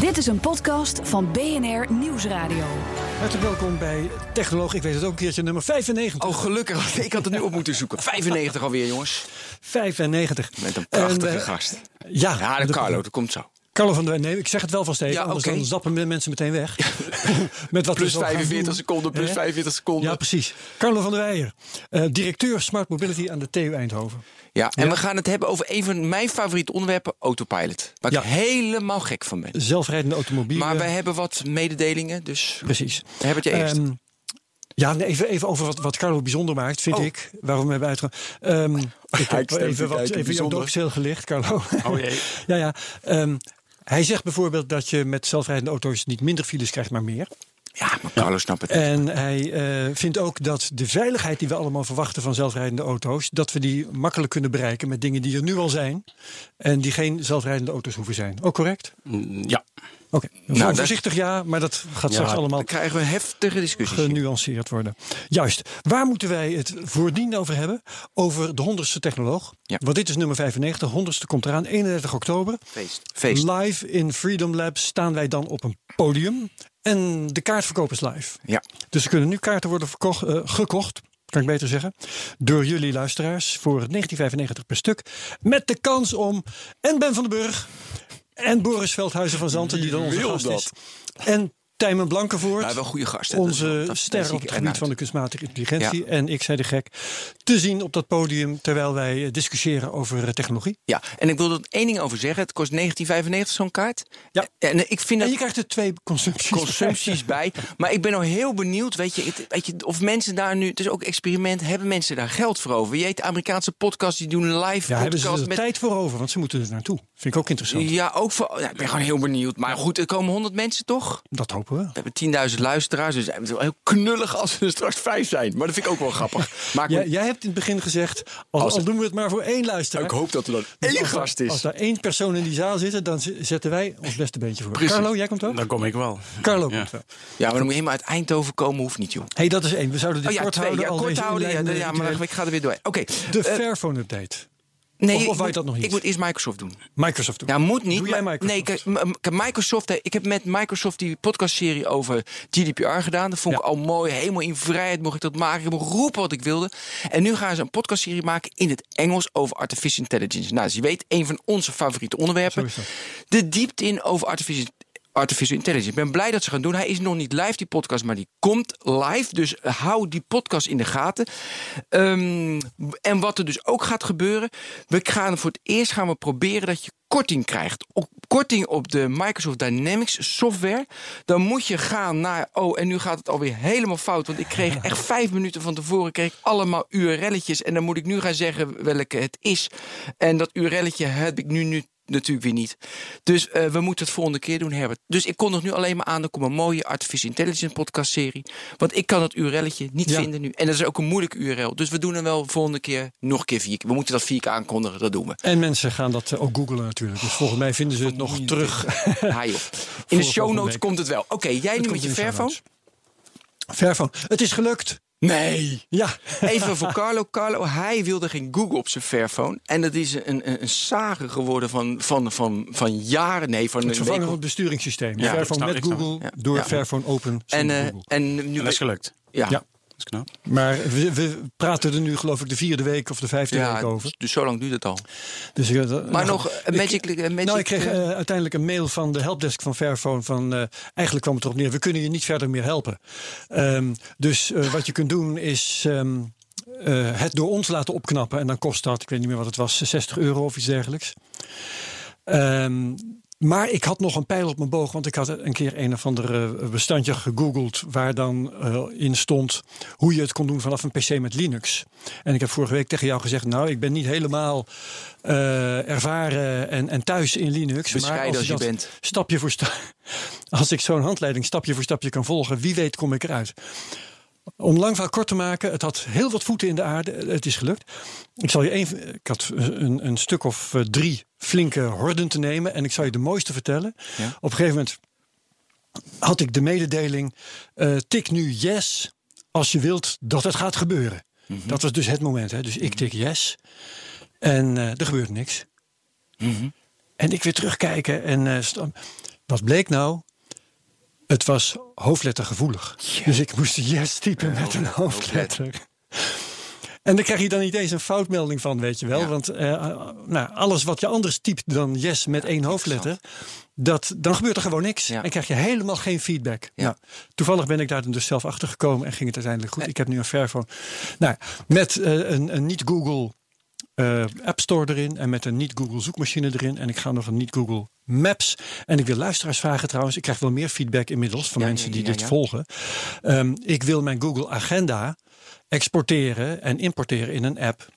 Dit is een podcast van BNR Nieuwsradio. Hartelijk welkom bij Technoloog. Ik weet het ook een keertje, nummer 95. Oh, gelukkig. Ik had het nu op moeten zoeken. 95 alweer, jongens. 95. Met een prachtige En, eh, gast. Ja, Ja, de- Carlo, dat komt zo. Carlo van der. Nee, ik zeg het wel vast even, Ja, anders dan zappen mensen meteen weg. Met wat we Plus zo gaan 45 doen. seconden, plus Hè? 45 seconden. Ja, precies. Carlo van der Weijer, eh, directeur Smart Mobility aan de TU Eindhoven. Ja, en Ja. we gaan het hebben over een van mijn favoriete onderwerpen, autopilot. Waar Ja. ik helemaal gek van ben. Zelfrijdende automobielen. Maar wij hebben wat mededelingen, dus Precies. heb het je eerst. Ehm, ja, even, even over wat, wat Carlo bijzonder maakt, vind Oh. ik. Waarom we hebben uitgegaan. Ehm ik heb even, wat, even jouw gelicht, Carlo. Oh jee. ja, ja. Ehm, hij zegt bijvoorbeeld dat je met zelfrijdende auto's niet minder files krijgt, maar meer. Ja, maar Carlo snapt het. En hij eh, vindt ook dat de veiligheid die we allemaal verwachten van zelfrijdende auto's, dat we die makkelijk kunnen bereiken met dingen die er nu al zijn. En die geen zelfrijdende auto's hoeven zijn. Ook correct? Ja. Oké. Nou, dat- voorzichtig ja, maar dat gaat straks allemaal Dan krijgen we heftige discussies. genuanceerd worden. Juist. Waar moeten wij het voordien over hebben? Over de honderdste technoloog. Ja. Want dit is nummer 95. Honderdste komt eraan. 31 oktober. Feest. Feest. Live in Freedom Lab staan wij dan op een podium. En de kaartverkoop is live. Ja. Dus er kunnen nu kaarten worden verkocht, eh, gekocht. Kan ik beter zeggen. Door jullie luisteraars voor 1995 per stuk. Met de kans om en Ben van den Burg. En Boris Veldhuizen van Zanten, die dan onze gast dat? is. En Tijmen Blankenvoort. Ja, wel goede gasten. Onze ster op het gebied van de kunstmatige intelligentie. En ik zei de gek. Te zien op dat podium terwijl wij eh, discussiëren over eh, technologie. Ja, en ik wil er één ding over zeggen. Het kost 1995 zo'n kaart. Ja. En ik vind En dat je krijgt er twee consumpties. consumpties bij. Maar ik ben nog heel benieuwd, weet je, het- weet je, of mensen daar nu, het is ook experiment, hebben mensen daar geld voor over? Je weet, de Amerikaanse podcasts die doen live Ja, hebben ze er met. tijd voor over, want ze moeten er naartoe. Vind ik ook interessant. Ja, ook voor. Ja, ik ben gewoon heel benieuwd. Maar goed, er komen 100 mensen toch? Dat hopen we. We hebben 10.000 luisteraars, dus het is wel heel knullig als er straks vijf zijn. Maar dat vind ik ook wel grappig. Maar Jij, jij hebt in het begin gezegd, al, Als- al doen we het maar voor één luisteraar. ik hoop dat er dan Dus één als daar- gast is. Als daar één persoon in die zaal zit, dan zetten wij ons beste beentje voor. Precies. Carlo, jij komt ook? Dan kom ik wel. Carlo Ja. komt wel. Ja, maar dan moet je helemaal uit Eindhoven komen, hoeft niet, joh. hey, dat is één. We zouden dit Oh ja, kort twee. houden. Ja, kort houden. Ja, maar ik ga er weer door. Oké. De eh, Fairphone update. Nee, of- moet- dat nog niet? Ik moet eerst Microsoft doen. Microsoft doen. Ja, moet niet. Doe jij Microsoft? Nee, kijk, Microsoft. hè, Ik heb met Microsoft die podcastserie over GDPR gedaan. Dat vond ik al mooi. Helemaal in vrijheid mocht ik dat maken. Ik heb roepen wat ik wilde. En nu gaan ze een podcastserie maken in het Engels over artificial intelligence. Nou, dus je weet, een van onze favoriete onderwerpen. De diepte in over artificial Artificial intelligence. Ik ben blij dat ze gaan doen. Hij is nog niet live, die podcast, maar die komt live. Dus hou die podcast in de gaten. Ehm, en wat er dus ook gaat gebeuren. We gaan voor het eerst gaan we proberen dat je korting krijgt. Op, korting op de Microsoft Dynamics software. Dan moet je gaan naar. Oh, en nu gaat het alweer helemaal fout. Want ik kreeg echt vijf minuten van tevoren kreeg ik allemaal URL'tjes. En dan moet ik nu gaan zeggen welke het is. En dat URL'tje heb ik nu, nu natuurlijk weer niet. Dus eh, we moeten het volgende keer doen, Herbert. Dus ik kondig nu alleen maar aan. Er komt een mooie Artificial Intelligence podcast serie. Want ik kan het URL'tje niet Ja. vinden nu. En dat is ook een moeilijk URL. Dus we doen hem wel volgende keer nog een keer vier keer. We moeten dat vier keer aankondigen. Dat doen we. En mensen gaan dat eh, ook googlen natuurlijk. Dus volgens mij vinden ze het nog terug. Joh. In de show notes komt het wel. Oké, jij nu met je Fairphone? notes. Fairphone. Het is gelukt. Nee. Ja. Even voor Carlo. Carlo, hij wilde geen Google op zijn Fairphone. En dat is een, een, een sage geworden van, van, van, van jaren. Nee, van Het een vervangen van het besturingssysteem. Ja, Fairphone snap, met. Google Ja. door Ja. Fairphone Open En, eh, Google. en nu En dat is gelukt. Ja. Is knap. Maar we, we praten er nu geloof ik de vierde week of de vijfde Ja, week over. dus zo lang duurt het al. Dus, ik, eh, Maar nou, nog eh, Magic... eh, Magic Nou, ik kreeg uiteindelijk een mail van de helpdesk van Fairphone. Van, eh, eigenlijk kwam het erop neer, we kunnen je niet verder meer helpen. Ehm, dus wat je kunt doen is ehm, eh, het door ons laten opknappen. En dan kost dat, ik weet niet meer wat het was, 60 euro of iets dergelijks. Ehm, maar ik had nog een pijl op mijn boog, want ik had een keer een of ander eh, bestandje gegoogeld waar dan eh, in stond hoe je het kon doen vanaf een PC met Linux. En ik heb vorige week tegen jou gezegd, nou, ik ben niet helemaal eh, ervaren en, en thuis in Linux. Bescheiden als je dat bent. Stapje voor stapje, als ik zo'n handleiding stapje voor stapje kan volgen, wie weet kom ik eruit. Om lang verhaal kort te maken, het had heel wat voeten in de aarde. Het is gelukt. Ik zal je even. Ik had een, een stuk of drie flinke horden te nemen. En ik zal je de mooiste vertellen. Ja. Op een gegeven moment had ik de mededeling: eh, tik nu yes als je wilt dat het gaat gebeuren. Mhm. Dat was dus het moment. Hè? Dus ik tik yes. En eh, er gebeurt niks. Mhm. En ik weer terugkijken. En eh, wat bleek nou? Het was hoofdlettergevoelig. Dus ik moest yes typen met een hoofdletter. En daar krijg je dan niet eens een foutmelding van, weet je wel. Ja. Want eh, nou, alles wat je anders typt dan yes met één hoofdletter, dat, dan gebeurt er gewoon niks. Ja. En krijg je helemaal geen feedback. Ja. Nou, toevallig ben ik daar dus zelf achter gekomen en ging het uiteindelijk goed. Ik heb nu een Fairphone. Nou, met eh, een, een niet-Google eh, App Store erin en met een niet-Google zoekmachine erin. En ik ga nog een niet-Google Maps. En ik wil luisteraars vragen trouwens. Ik krijg wel meer feedback inmiddels van mensen die dit volgen. Ehm, ik wil mijn Google Agenda exporteren en importeren in een app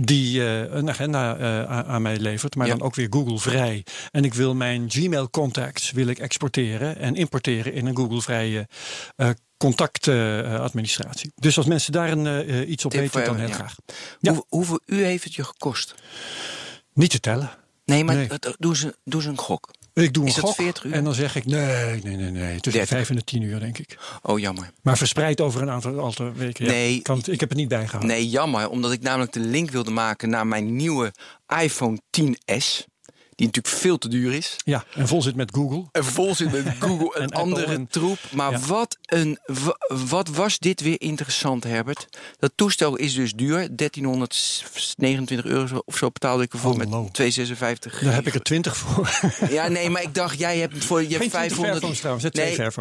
die eh, een agenda eh, aan, mij levert, maar Ja. dan ook weer Google vrij. En ik wil mijn Gmail contacts wil ik exporteren en importeren in een Google vrije eh contactadministratie. dus als mensen daar een, iets op Tip weten, dan heel ja. graag. Ja. Hoe, hoeveel uur heeft het je gekost? Niet te tellen. Nee, maar Nee. doe, ze, doe ze een gok. Ik doe een Is dat gok 40 uur? en dan zeg ik nee, nee, nee, nee. Tussen de 30. vijf en de tien uur denk ik. Oh, jammer. Maar verspreid over een aantal, aantal weken. Ja, Nee. kan het- ik heb het niet bijgehouden. Nee, jammer. Omdat ik namelijk de link wilde maken naar mijn nieuwe iPhone 10s. Die natuurlijk veel te duur is. Ja, en vol zit met Google. En vol zit met Google en, En Apple andere en- troep. Maar Ja. wat, een, wa- wat was dit weer interessant, Herbert? Dat toestel is dus duur. 1329 euro of zo betaalde ik ervoor Hallo. met 256. Daar heb ik er twintig voor. Ja, nee, maar ik dacht, jij hebt voor je hebt 20 500. Fairphones trouwens,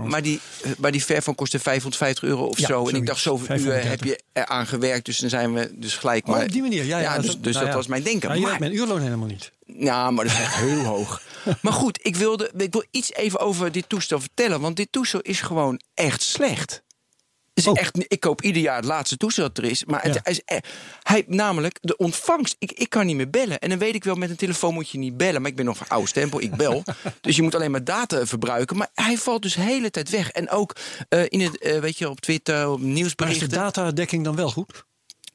nee, maar die, maar die Fairphone kostte 550 euro of Ja, zo. En ik dacht, zoveel uur heb 530. je eraan gewerkt. Dus dan zijn we dus gelijk. Oh, Maar, op die manier, ja. ja, dus, dat- dus nou dat was mijn denken. Je maar, hebt mijn uurloon helemaal niet. Ja, maar dat is echt heel hoog. Maar goed, ik, wilde, ik wil iets even over dit toestel vertellen. Want dit toestel is gewoon echt slecht. Is Oh. echt, ik koop ieder jaar het laatste toestel dat er is. Maar het Ja. is, e- hij, namelijk, de ontvangst. Ik, ik kan niet meer bellen. En dan weet ik wel, met een telefoon moet je niet bellen. Maar ik ben nog van oude stempel, ik bel. dus je moet alleen maar data verbruiken. Maar hij valt dus de hele tijd weg. En ook eh, in het, eh, weet je, op Twitter, op Maar is de nieuwsberichten. datadekking dan wel goed?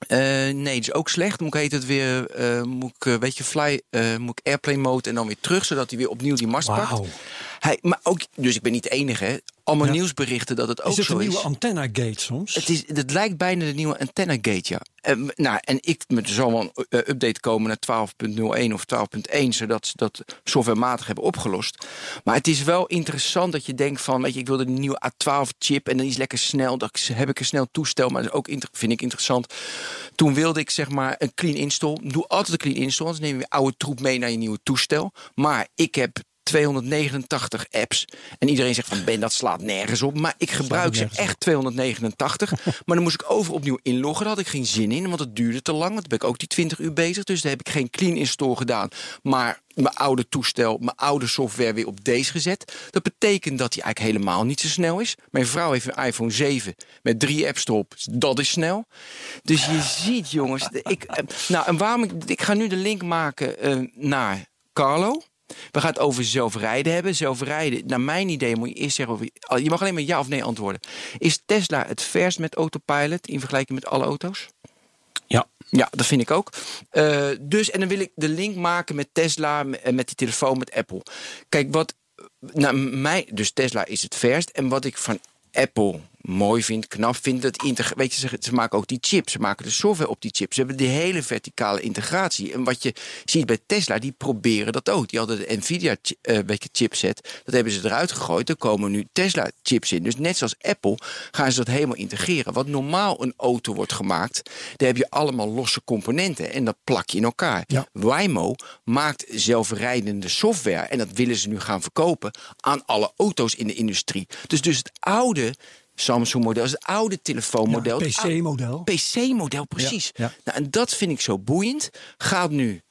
Eh, nee, is ook slecht. Moet ik heet het weer, eh, moet ik, eh, weet je, fly, eh, moet ik airplane mode en dan weer terug, zodat hij weer opnieuw die mast Wauw. pakt. Hij, maar ook, dus ik ben niet de enige. Allemaal Ja. nieuwsberichten dat het ook Is het zo een nieuwe is. antenna gate soms? Het, is, het lijkt bijna de nieuwe antenna gate, ja. En, nou, en ik er zal wel een eh, update komen naar 12.01 of 12.1, zodat ze dat softwarematig hebben opgelost. Maar het is wel interessant dat je denkt van, weet je, ik wilde een nieuwe A12-chip en die is lekker snel. Dat heb ik een snel toestel, maar dat is ook vind ik interessant. Toen wilde ik zeg maar een clean install. Doe altijd een clean install, anders neem je oude troep mee naar je nieuwe toestel. Maar ik heb 289 apps. En iedereen zegt van Ben, dat slaat nergens op. Maar ik gebruik ze echt 289. maar dan moest ik over opnieuw inloggen. Daar had ik geen zin in, want het duurde te lang. Want ben ik ook die 20 uur bezig. Dus daar heb ik geen clean install gedaan. Maar mijn oude toestel, mijn oude software weer op deze gezet. Dat betekent dat hij eigenlijk helemaal niet zo snel is. Mijn vrouw heeft een iPhone 7 met drie apps erop. Dat is snel. Dus je ziet, jongens. Ik, eh, nou, en waarom ik, ik ga nu de link maken eh, naar Carlo. We gaan het over zelfrijden hebben. Zelfrijden, naar mijn idee moet je eerst zeggen... Of je, je mag alleen maar ja of nee antwoorden. Is Tesla het verst met autopilot in vergelijking met alle auto's? Ja. Ja, dat vind ik ook. Eh, dus, en dan wil ik de link maken met Tesla, en met die telefoon, met Apple. Kijk, wat nou, mij, dus Tesla is het verst. En wat ik van Apple mooi vind, knap vind, dat weet je, ze, ze maken ook die chips, ze maken de software op die chips. Ze hebben die hele verticale integratie. En wat je ziet bij Tesla, die proberen dat ook. Die hadden de Nvidia je, chipset, dat hebben ze eruit gegooid. Er komen nu Tesla chips in. Dus net zoals Apple gaan ze dat helemaal integreren. Wat normaal een auto wordt gemaakt, daar heb je allemaal losse componenten en dat plak je in elkaar. Ja. Waymo maakt zelfrijdende software en dat willen ze nu gaan verkopen aan alle auto's in de industrie. Dus, dus het oude Samsung-model, het oude telefoonmodel, PC-model. PC-model, precies. Ja, ja. Nou, en dat vind ik zo boeiend. Gaat nu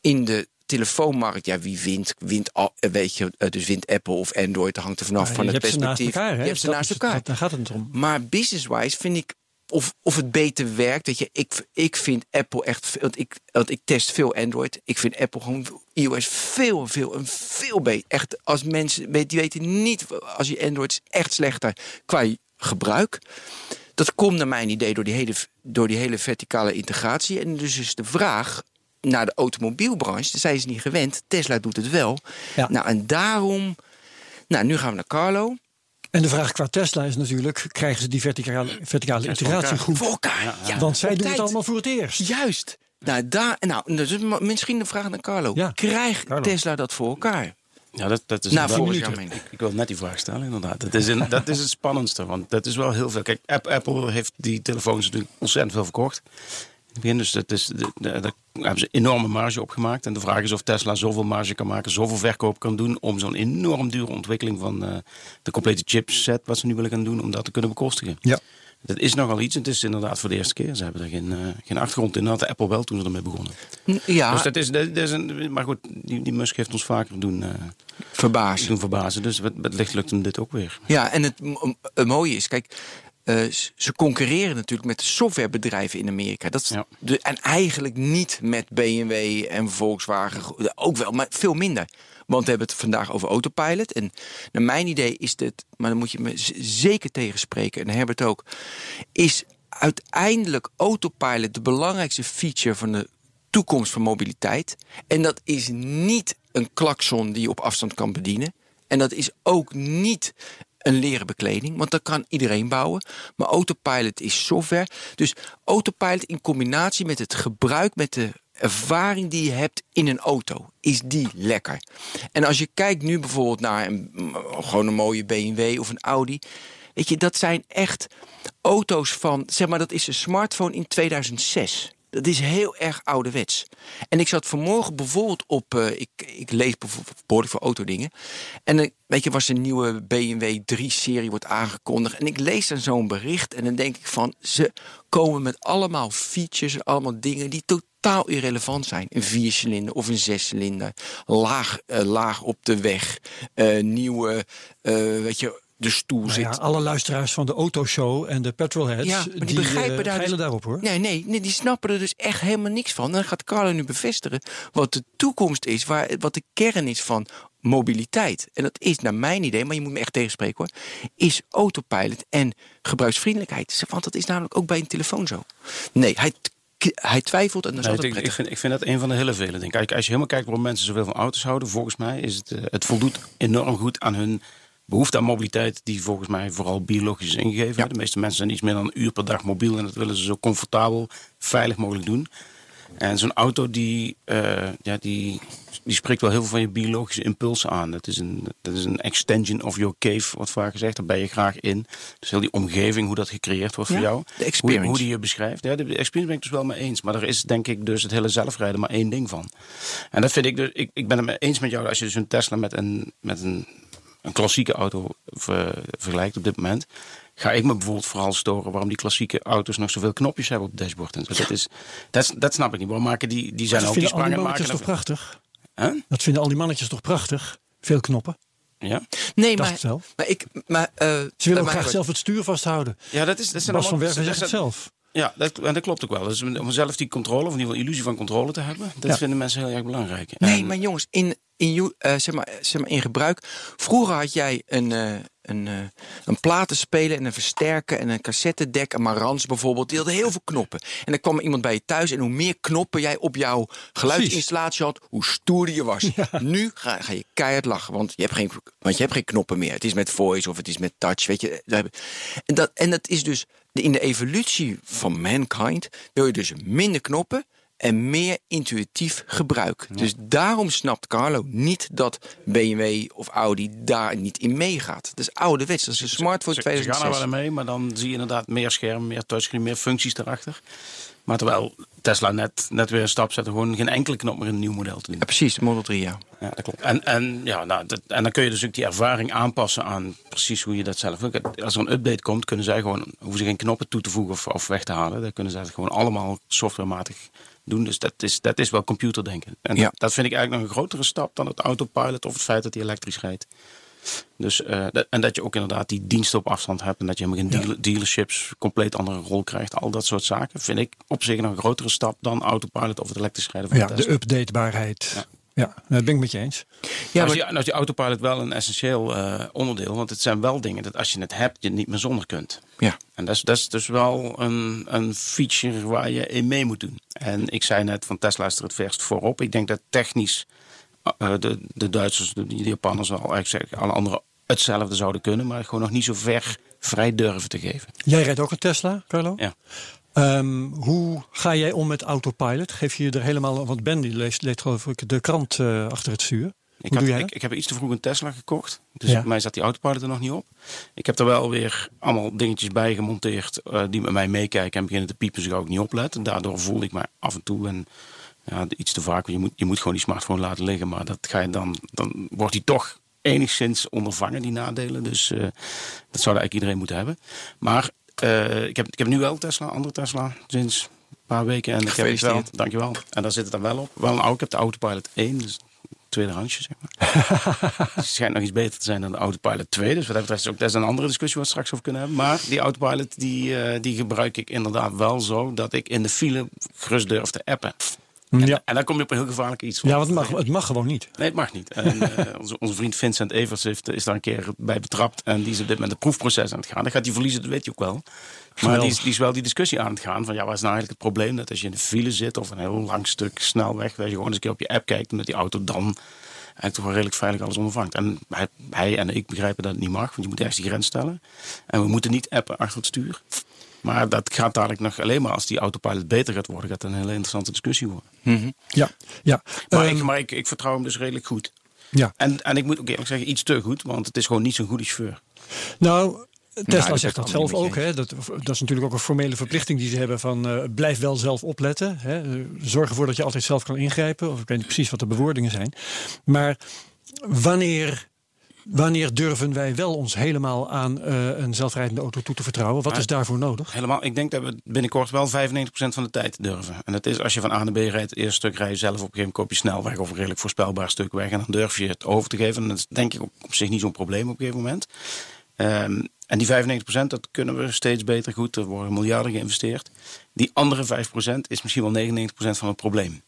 in de telefoonmarkt, ja, wie wint? Wint al, eh, weet je, eh, dus wint Apple of Android, hangt er vanaf van je het hebt ze naast perspectief. elkaar. Hè? Je hebt ze naast elkaar. Daar gaat het om. Maar business-wise vind ik of, of het beter werkt. Dat je, ik, ik vind Apple echt. veel- Want ik, want ik test veel Android. Ik vind Apple gewoon iOS veel, veel, en veel beter. Echt, als mensen weet- die weten niet. Als je Android is echt slechter qua gebruik. Dat komt naar mijn idee door die hele, door die hele verticale integratie. En dus is de vraag naar de automobielbranche. Daar zijn ze niet gewend. Tesla doet het wel. Ja. Nou, en daarom... Nou, nu gaan we naar Carlo. En de vraag qua Tesla is natuurlijk: krijgen ze die verticale, verticale integratie goed? Voor elkaar. Ja, Want zij op doen het allemaal voor het eerst. Juist. Nou, daar, nou, dat is m- misschien de vraag naar Carlo. Ja, Krijgt Carlo. Tesla dat voor elkaar? Ja, dat, dat is vorig jaar meen ik. Ik wil net die vraag stellen, inderdaad. Dat is, een, dat is het spannendste, want dat is wel heel veel. Kijk, App- Apple heeft die telefoons natuurlijk ontzettend veel verkocht. In het begin, dus dat is, de- de- daar hebben ze enorme marge op gemaakt. En de vraag is of Tesla zoveel marge kan maken, zoveel verkoop kan doen... om zo'n enorm dure ontwikkeling van eh, de complete chipset... wat ze nu willen gaan doen, om dat te kunnen bekostigen. Ja. Dat is nogal iets. Het is inderdaad voor de eerste keer. Ze hebben er geen, eh, geen achtergrond in. Dat had Apple wel toen ze ermee begonnen. Ja, Dus dat is, dat is een, maar goed, die, die Musk heeft ons vaker doen, eh, verbaasd. doen verbazen. Dus het, het licht lukt hem dit ook weer. Ja, en het mooie is, kijk, eh, ze concurreren natuurlijk met de softwarebedrijven in Amerika. Dat is Ja. de, en eigenlijk niet met BMW en Volkswagen, ook wel, maar veel minder. Want we hebben het vandaag over autopilot. En naar mijn idee is dit, maar dan moet je me zeker tegenspreken, en Herbert ook, is uiteindelijk autopilot de belangrijkste feature van de toekomst van mobiliteit. En dat is niet een klakson die je op afstand kan bedienen. En dat is ook niet een leren bekleding, want dat kan iedereen bouwen. Maar autopilot is software. Dus autopilot in combinatie met het gebruik, met de ervaring die je hebt in een auto, is die lekker. En als je kijkt nu bijvoorbeeld naar een, gewoon een mooie BMW of een Audi. Weet je, dat zijn echt auto's van, zeg maar, dat is een smartphone in 2006. Dat is heel erg ouderwets. En ik zat vanmorgen bijvoorbeeld op, eh, ik, ik lees bijvoorbeeld behoorlijk voor autodingen. En dan, weet je, was een nieuwe BMW 3-serie wordt aangekondigd. En ik lees dan zo'n bericht en dan denk ik van, ze komen met allemaal features allemaal dingen die totaal irrelevant zijn. Een viercilinder of een zescilinder. Laag, eh, laag op de weg. nieuwe, weet je, de stoel Nou zit. ja, alle luisteraars van de autoshow en de petrolheads, Ja, die, die, begrijpen eh, daar geilen dus, daarop hoor. Nee, nee, nee, die snappen er dus echt helemaal niks van. Dan gaat Carlo nu bevestigen wat de toekomst is, waar, wat de kern is van mobiliteit. En dat is naar mijn idee, maar je moet me echt tegenspreken hoor, is autopilot en gebruiksvriendelijkheid. Want dat is namelijk ook bij een telefoon zo. Nee, hij, hij twijfelt en dat is Nee, altijd ik, ik, prettig. vind, ik vind dat een van de hele vele dingen. Kijk, als je helemaal kijkt waarom mensen zoveel van auto's houden, volgens mij is het, eh, het voldoet enorm goed aan hun behoefte aan mobiliteit, die volgens mij vooral biologisch is ingegeven. Ja. De meeste mensen zijn iets meer dan een uur per dag mobiel en dat willen ze zo comfortabel, veilig mogelijk doen. En zo'n auto die, eh, ja, die, die spreekt wel heel veel van je biologische impulsen aan. Het is een, dat is een extension of your cave, wordt vaak gezegd. Daar ben je graag in. Dus heel die omgeving, hoe dat gecreëerd wordt Ja, voor jou. de Hoe, experience. hoe die je beschrijft. Ja, de experience ben ik dus wel mee eens. Maar er is denk ik dus het hele zelfrijden maar één ding van. En dat vind ik dus, ik, ik ben het mee eens met jou. Als je dus een Tesla met een, met een, een klassieke auto ver- vergelijkt op dit moment. Ga ik me bijvoorbeeld vooral storen waarom die klassieke auto's nog zoveel knopjes hebben op het dashboard. En zo. Dat, is, dat, dat snap ik niet. Waarom maken die, die zijn Dat ook die vinden al die sprangen mannetjes maken. toch prachtig? Huh? Dat vinden al die mannetjes toch prachtig? Veel knoppen. Ja? Nee, dacht maar, wel. maar ik. Maar, eh, Ze willen ook graag wordt- zelf het stuur vasthouden. ja, dat is. Dat zijn Bas van allemaal- Werven dat zegt het zelf. Ja, dat, en dat klopt ook wel. Dus om zelf die controle, of in ieder geval illusie van controle te hebben, dat Ja. vinden mensen heel erg belangrijk. Nee, En- maar jongens, in, in, eh, zeg maar, zeg maar in gebruik. Vroeger had jij een, eh, een, eh, een platenspeler en een versterker en een cassettedek, een Marantz bijvoorbeeld. Die hadden heel veel knoppen. En dan kwam iemand bij je thuis en hoe meer knoppen jij op jouw geluidsinstallatie had, hoe stoerder je was. Nu ga, ga je keihard lachen, want je, hebt geen, want je hebt geen knoppen meer. Het is met voice of het is met touch, weet je. En dat, en dat is dus in de evolutie van mankind wil je dus minder knoppen en meer intuïtief gebruik. Dus daarom snapt Carlo niet dat BMW of Audi daar niet in meegaat. Dat is ouderwets. Dat is een smartphone Ze, ze gaan er 2006. wel mee, maar dan zie je inderdaad meer scherm, meer touchscreen, meer functies erachter. Maar terwijl Tesla net, net weer een stap zette, gewoon geen enkele knop meer in een nieuw model te doen. Ja, precies, de Model 3, ja. Ja, dat klopt. En, en, ja, nou, dat, en dan kun je dus ook die ervaring aanpassen aan precies hoe je dat zelf wil. Als er een update komt, kunnen zij gewoon, hoeven ze geen knoppen toe te voegen of, of weg te halen. Dan kunnen zij het gewoon allemaal softwarematig doen. Dus dat is, dat is wel computerdenken. En Ja. dat, dat vind ik eigenlijk nog een grotere stap dan het autopilot of het feit dat hij elektrisch rijdt. Dus, eh, dat- en dat je ook inderdaad die diensten op afstand hebt. En dat je helemaal geen dealer- dealerships compleet andere rol krijgt. Al dat soort zaken vind ik op zich nog een grotere stap dan autopilot of het elektrisch rijden van Ja, de updatebaarheid. Ja, dat ben ik met je eens. Ja, nou, maar, is die, nou is die autopilot wel een essentieel eh, onderdeel. Want het zijn wel dingen dat als je het hebt, je niet meer zonder kunt. ja. En dat is, dat is dus wel een, een feature waar je in mee moet doen. En ik zei net, van Tesla is er het verst voorop. Ik denk dat technisch eh, de, de Duitsers, de, de Japanners, al eigenlijk zeggen, alle anderen hetzelfde zouden kunnen. Maar gewoon nog niet zo ver vrij durven te geven. Jij rijdt ook een Tesla, Carlo? Ja. Ehm, hoe ga jij om met autopilot? Geef je je er helemaal... Want Ben die leest, leest geloof ik de krant eh, achter het stuur. Ik, had, ik, heb iets te vroeg een Tesla gekocht. Dus Ja. mij zat die autopilot er nog niet op. Ik heb er wel weer allemaal dingetjes bij gemonteerd eh, die met mij meekijken en beginnen te piepen, ik ook niet oplet. En daardoor voelde ik me af en toe en ja, iets te vaak. Je moet, je moet gewoon die smartphone laten liggen, maar dat ga je dan, dan wordt die toch enigszins ondervangen, die nadelen. Dus eh, dat zou eigenlijk iedereen moeten hebben. Maar eh, ik, heb, ik heb nu wel Tesla, andere Tesla, sinds een paar weken. En ik heb het wel, dankjewel. En daar zit het dan wel op. Wel een oude, ik heb de Autopilot 1, dus tweederandsje, zeg maar. Het schijnt nog iets beter te zijn dan de Autopilot 2. Dus wat dat betreft is ook dat is een andere discussie waar we straks over kunnen hebben. Maar die Autopilot die, eh, die gebruik ik inderdaad wel zo dat ik in de file gerust durf te appen. En, Ja. en dan kom je op een heel gevaarlijk iets. Ja, want het mag, het mag gewoon niet. Nee, het mag niet. En, eh, onze, onze vriend Vincent Evers heeft, is daar een keer bij betrapt. En die is op dit moment het proefproces aan het gaan. Dan gaat hij verliezen, dat weet je ook wel. Maar die is, die is wel die discussie aan het gaan. Van ja, wat is nou eigenlijk het probleem? Dat als je in de file zit of een heel lang stuk snelweg. Dat je gewoon eens een keer op je app kijkt. En dat die auto dan eigenlijk toch wel redelijk veilig alles ondervangt. En hij, hij en ik begrijpen dat het niet mag. Want je moet ergens die grens stellen. En we moeten niet appen achter het stuur. Maar dat gaat dadelijk nog alleen maar als die autopilot beter gaat worden. Gaat het een hele interessante discussie worden. Ja, ja. Maar, Ehm, ik, maar ik, ik vertrouw hem dus redelijk goed. ja. En, en ik moet ook eerlijk zeggen, iets te goed, want het is gewoon niet zo'n goede chauffeur. Nou, Tesla dat zegt dat zelf ook. Hè? Dat, dat is natuurlijk ook een formele verplichting die ze hebben van eh, blijf wel zelf opletten. Hè? Eh, Zorg ervoor dat je altijd zelf kan ingrijpen. Of ik weet niet precies wat de bewoordingen zijn. Maar wanneer, wanneer durven wij wel ons helemaal aan eh, een zelfrijdende auto toe te vertrouwen? Wat Maar- is daarvoor nodig? Helemaal, ik denk dat we binnenkort wel 95% van de tijd durven. En dat is als je van A naar B rijdt, het eerste stuk rij je zelf op een gegeven moment koop je snelweg of een redelijk voorspelbaar stuk weg. En dan durf je het over te geven. En dat is denk ik op op zich niet zo'n probleem op een gegeven moment. Ehm, en die 95% dat kunnen we steeds beter goed. Er worden miljarden geïnvesteerd. Die andere 5% is misschien wel 99% van het probleem.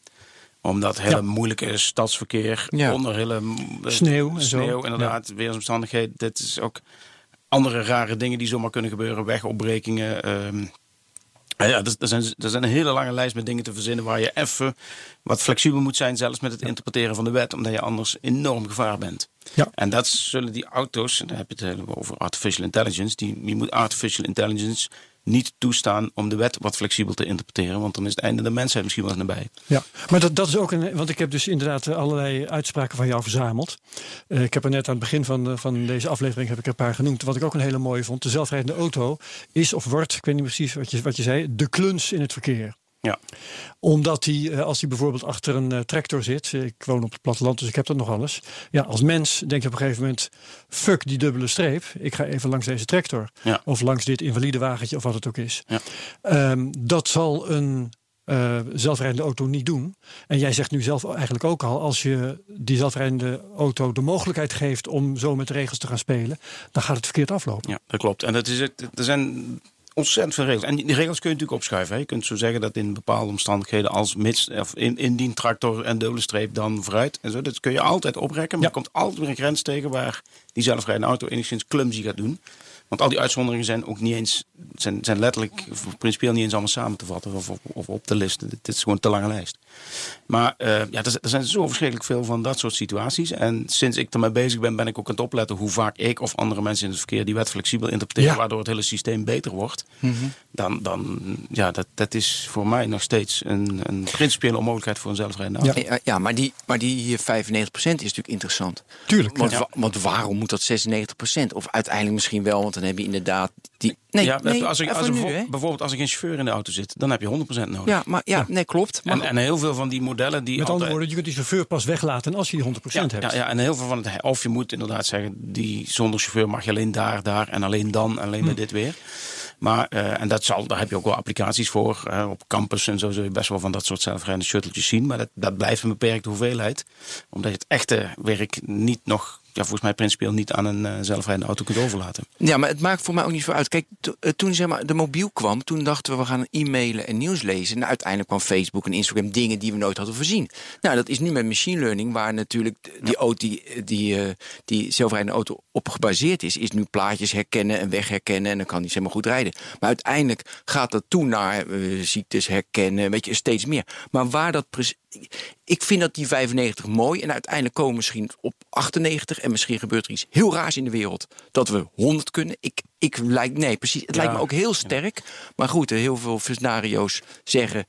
Omdat hele Ja. moeilijke stadsverkeer, Ja. onder hele Sneeuw en zo. sneeuw inderdaad, weersomstandigheden. Dit is ook andere rare dingen die zomaar kunnen gebeuren. Wegopbrekingen. ehm, ja, er, er zijn, er zijn een hele lange lijst met dingen te verzinnen waar je even wat flexibel moet zijn, zelfs met het interpreteren van de wet, omdat je anders enorm gevaar bent. Ja. En dat zullen die auto's, en dan heb je het helemaal over artificial intelligence, die, je moet artificial intelligence niet toestaan om de wet wat flexibel te interpreteren, want dan is het einde de mensheid misschien wel nabij. Ja, maar dat, dat is ook een. Want ik heb dus inderdaad eh, allerlei uitspraken van jou verzameld. Eh, ik heb er net aan het begin van, eh, van deze aflevering heb ik er een paar genoemd. Wat ik ook een hele mooie vond. De zelfrijdende auto is of wordt, ik weet niet precies wat je, wat je zei, de kluns in het verkeer. Ja. Omdat hij, eh, als hij bijvoorbeeld achter een eh, tractor zit. eh, Ik woon op het platteland, dus ik heb dat nog alles. Ja, als mens denk je op een gegeven moment: fuck die dubbele streep. Ik ga even langs deze tractor. Ja. Of langs dit invalide wagentje, of wat het ook is. Ja. Ehm, dat zal een zelfrijdende auto niet doen. En jij zegt nu zelf eigenlijk ook al: als je die zelfrijdende auto de mogelijkheid geeft om zo met de regels te gaan spelen, dan gaat het verkeerd aflopen. Ja, dat klopt. En dat is het, er zijn ontzettend veel regels. En die die regels kun je natuurlijk opschuiven. Hè. Je kunt zo zeggen dat in bepaalde omstandigheden als mits, of in, indien tractor en dubbele streep dan vooruit. En zo, dat kun je altijd oprekken. Maar Ja. er komt altijd weer een grens tegen waar die zelfrijdende auto enigszins clumsy gaat doen. Want al die uitzonderingen zijn ook niet eens, zijn, zijn letterlijk, principieel niet eens allemaal samen te vatten of, of, of op te listen. Dit is gewoon een te lange lijst. Maar eh, ja, er, er zijn zo verschrikkelijk veel van dat soort situaties. En sinds ik ermee bezig ben, ben ik ook aan het opletten hoe vaak ik of andere mensen in het verkeer die wet flexibel interpreteren, Ja. waardoor het hele systeem beter wordt. Dan, dan ja, dat, dat is voor mij nog steeds een, een principiële onmogelijkheid voor een zelfrijdende auto. Ja, ja, maar die, maar die 95% is natuurlijk interessant. Tuurlijk. Want, ja. want waarom moet dat 96%? Of uiteindelijk misschien wel, want dan heb je inderdaad die. Nee, ja, nee, als, ik, als nu, bijvoorbeeld als er geen chauffeur in de auto zit, dan heb je 100% nodig. Ja, maar ja, nee, klopt. Maar, En, en heel veel van die modellen die. Met andere altijd- woorden, je kunt die chauffeur pas weglaten als je die 100% ja, hebt. ja, ja, en heel veel van het. Of je moet inderdaad zeggen, die zonder chauffeur mag je alleen daar, daar en alleen dan, alleen Hm. bij dit weer. Maar, eh, en dat zal, daar heb je ook wel applicaties voor. eh, op campus en zo zul je best wel van dat soort zelfrijdende shuttletjes zien. Maar dat, dat blijft een beperkte hoeveelheid. Omdat je het echte werk niet nog ja, volgens mij principieel niet aan een uh, zelfrijdende auto kunt overlaten. Ja, maar het maakt voor mij ook niet veel uit. Kijk, eh, toen zeg maar, de mobiel kwam, toen dachten we we gaan e-mailen en nieuws lezen. En uiteindelijk kwam Facebook en Instagram dingen die we nooit hadden voorzien. Nou, dat is nu met machine learning, waar natuurlijk die, auto, die, die, uh, die zelfrijdende auto op gebaseerd is, is nu plaatjes herkennen en weg herkennen en dan kan die zeg maar goed rijden. Maar uiteindelijk gaat dat toe naar ziektes herkennen, weet je, steeds meer. Maar waar dat precies ik vind dat die 95 mooi. En uiteindelijk komen we misschien op 98. En misschien gebeurt er iets heel raars in de wereld. Dat we 100 kunnen. Ik, ik lijkt, nee, precies. Het lijkt me ook heel sterk. Maar goed, heel veel scenario's zeggen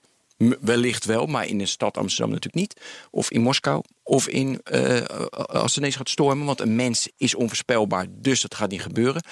wellicht wel. Maar in de stad Amsterdam natuurlijk niet. Of in Moskou. Of in, uh, als het ineens gaat stormen. Want een mens is onvoorspelbaar. Dus dat gaat niet gebeuren.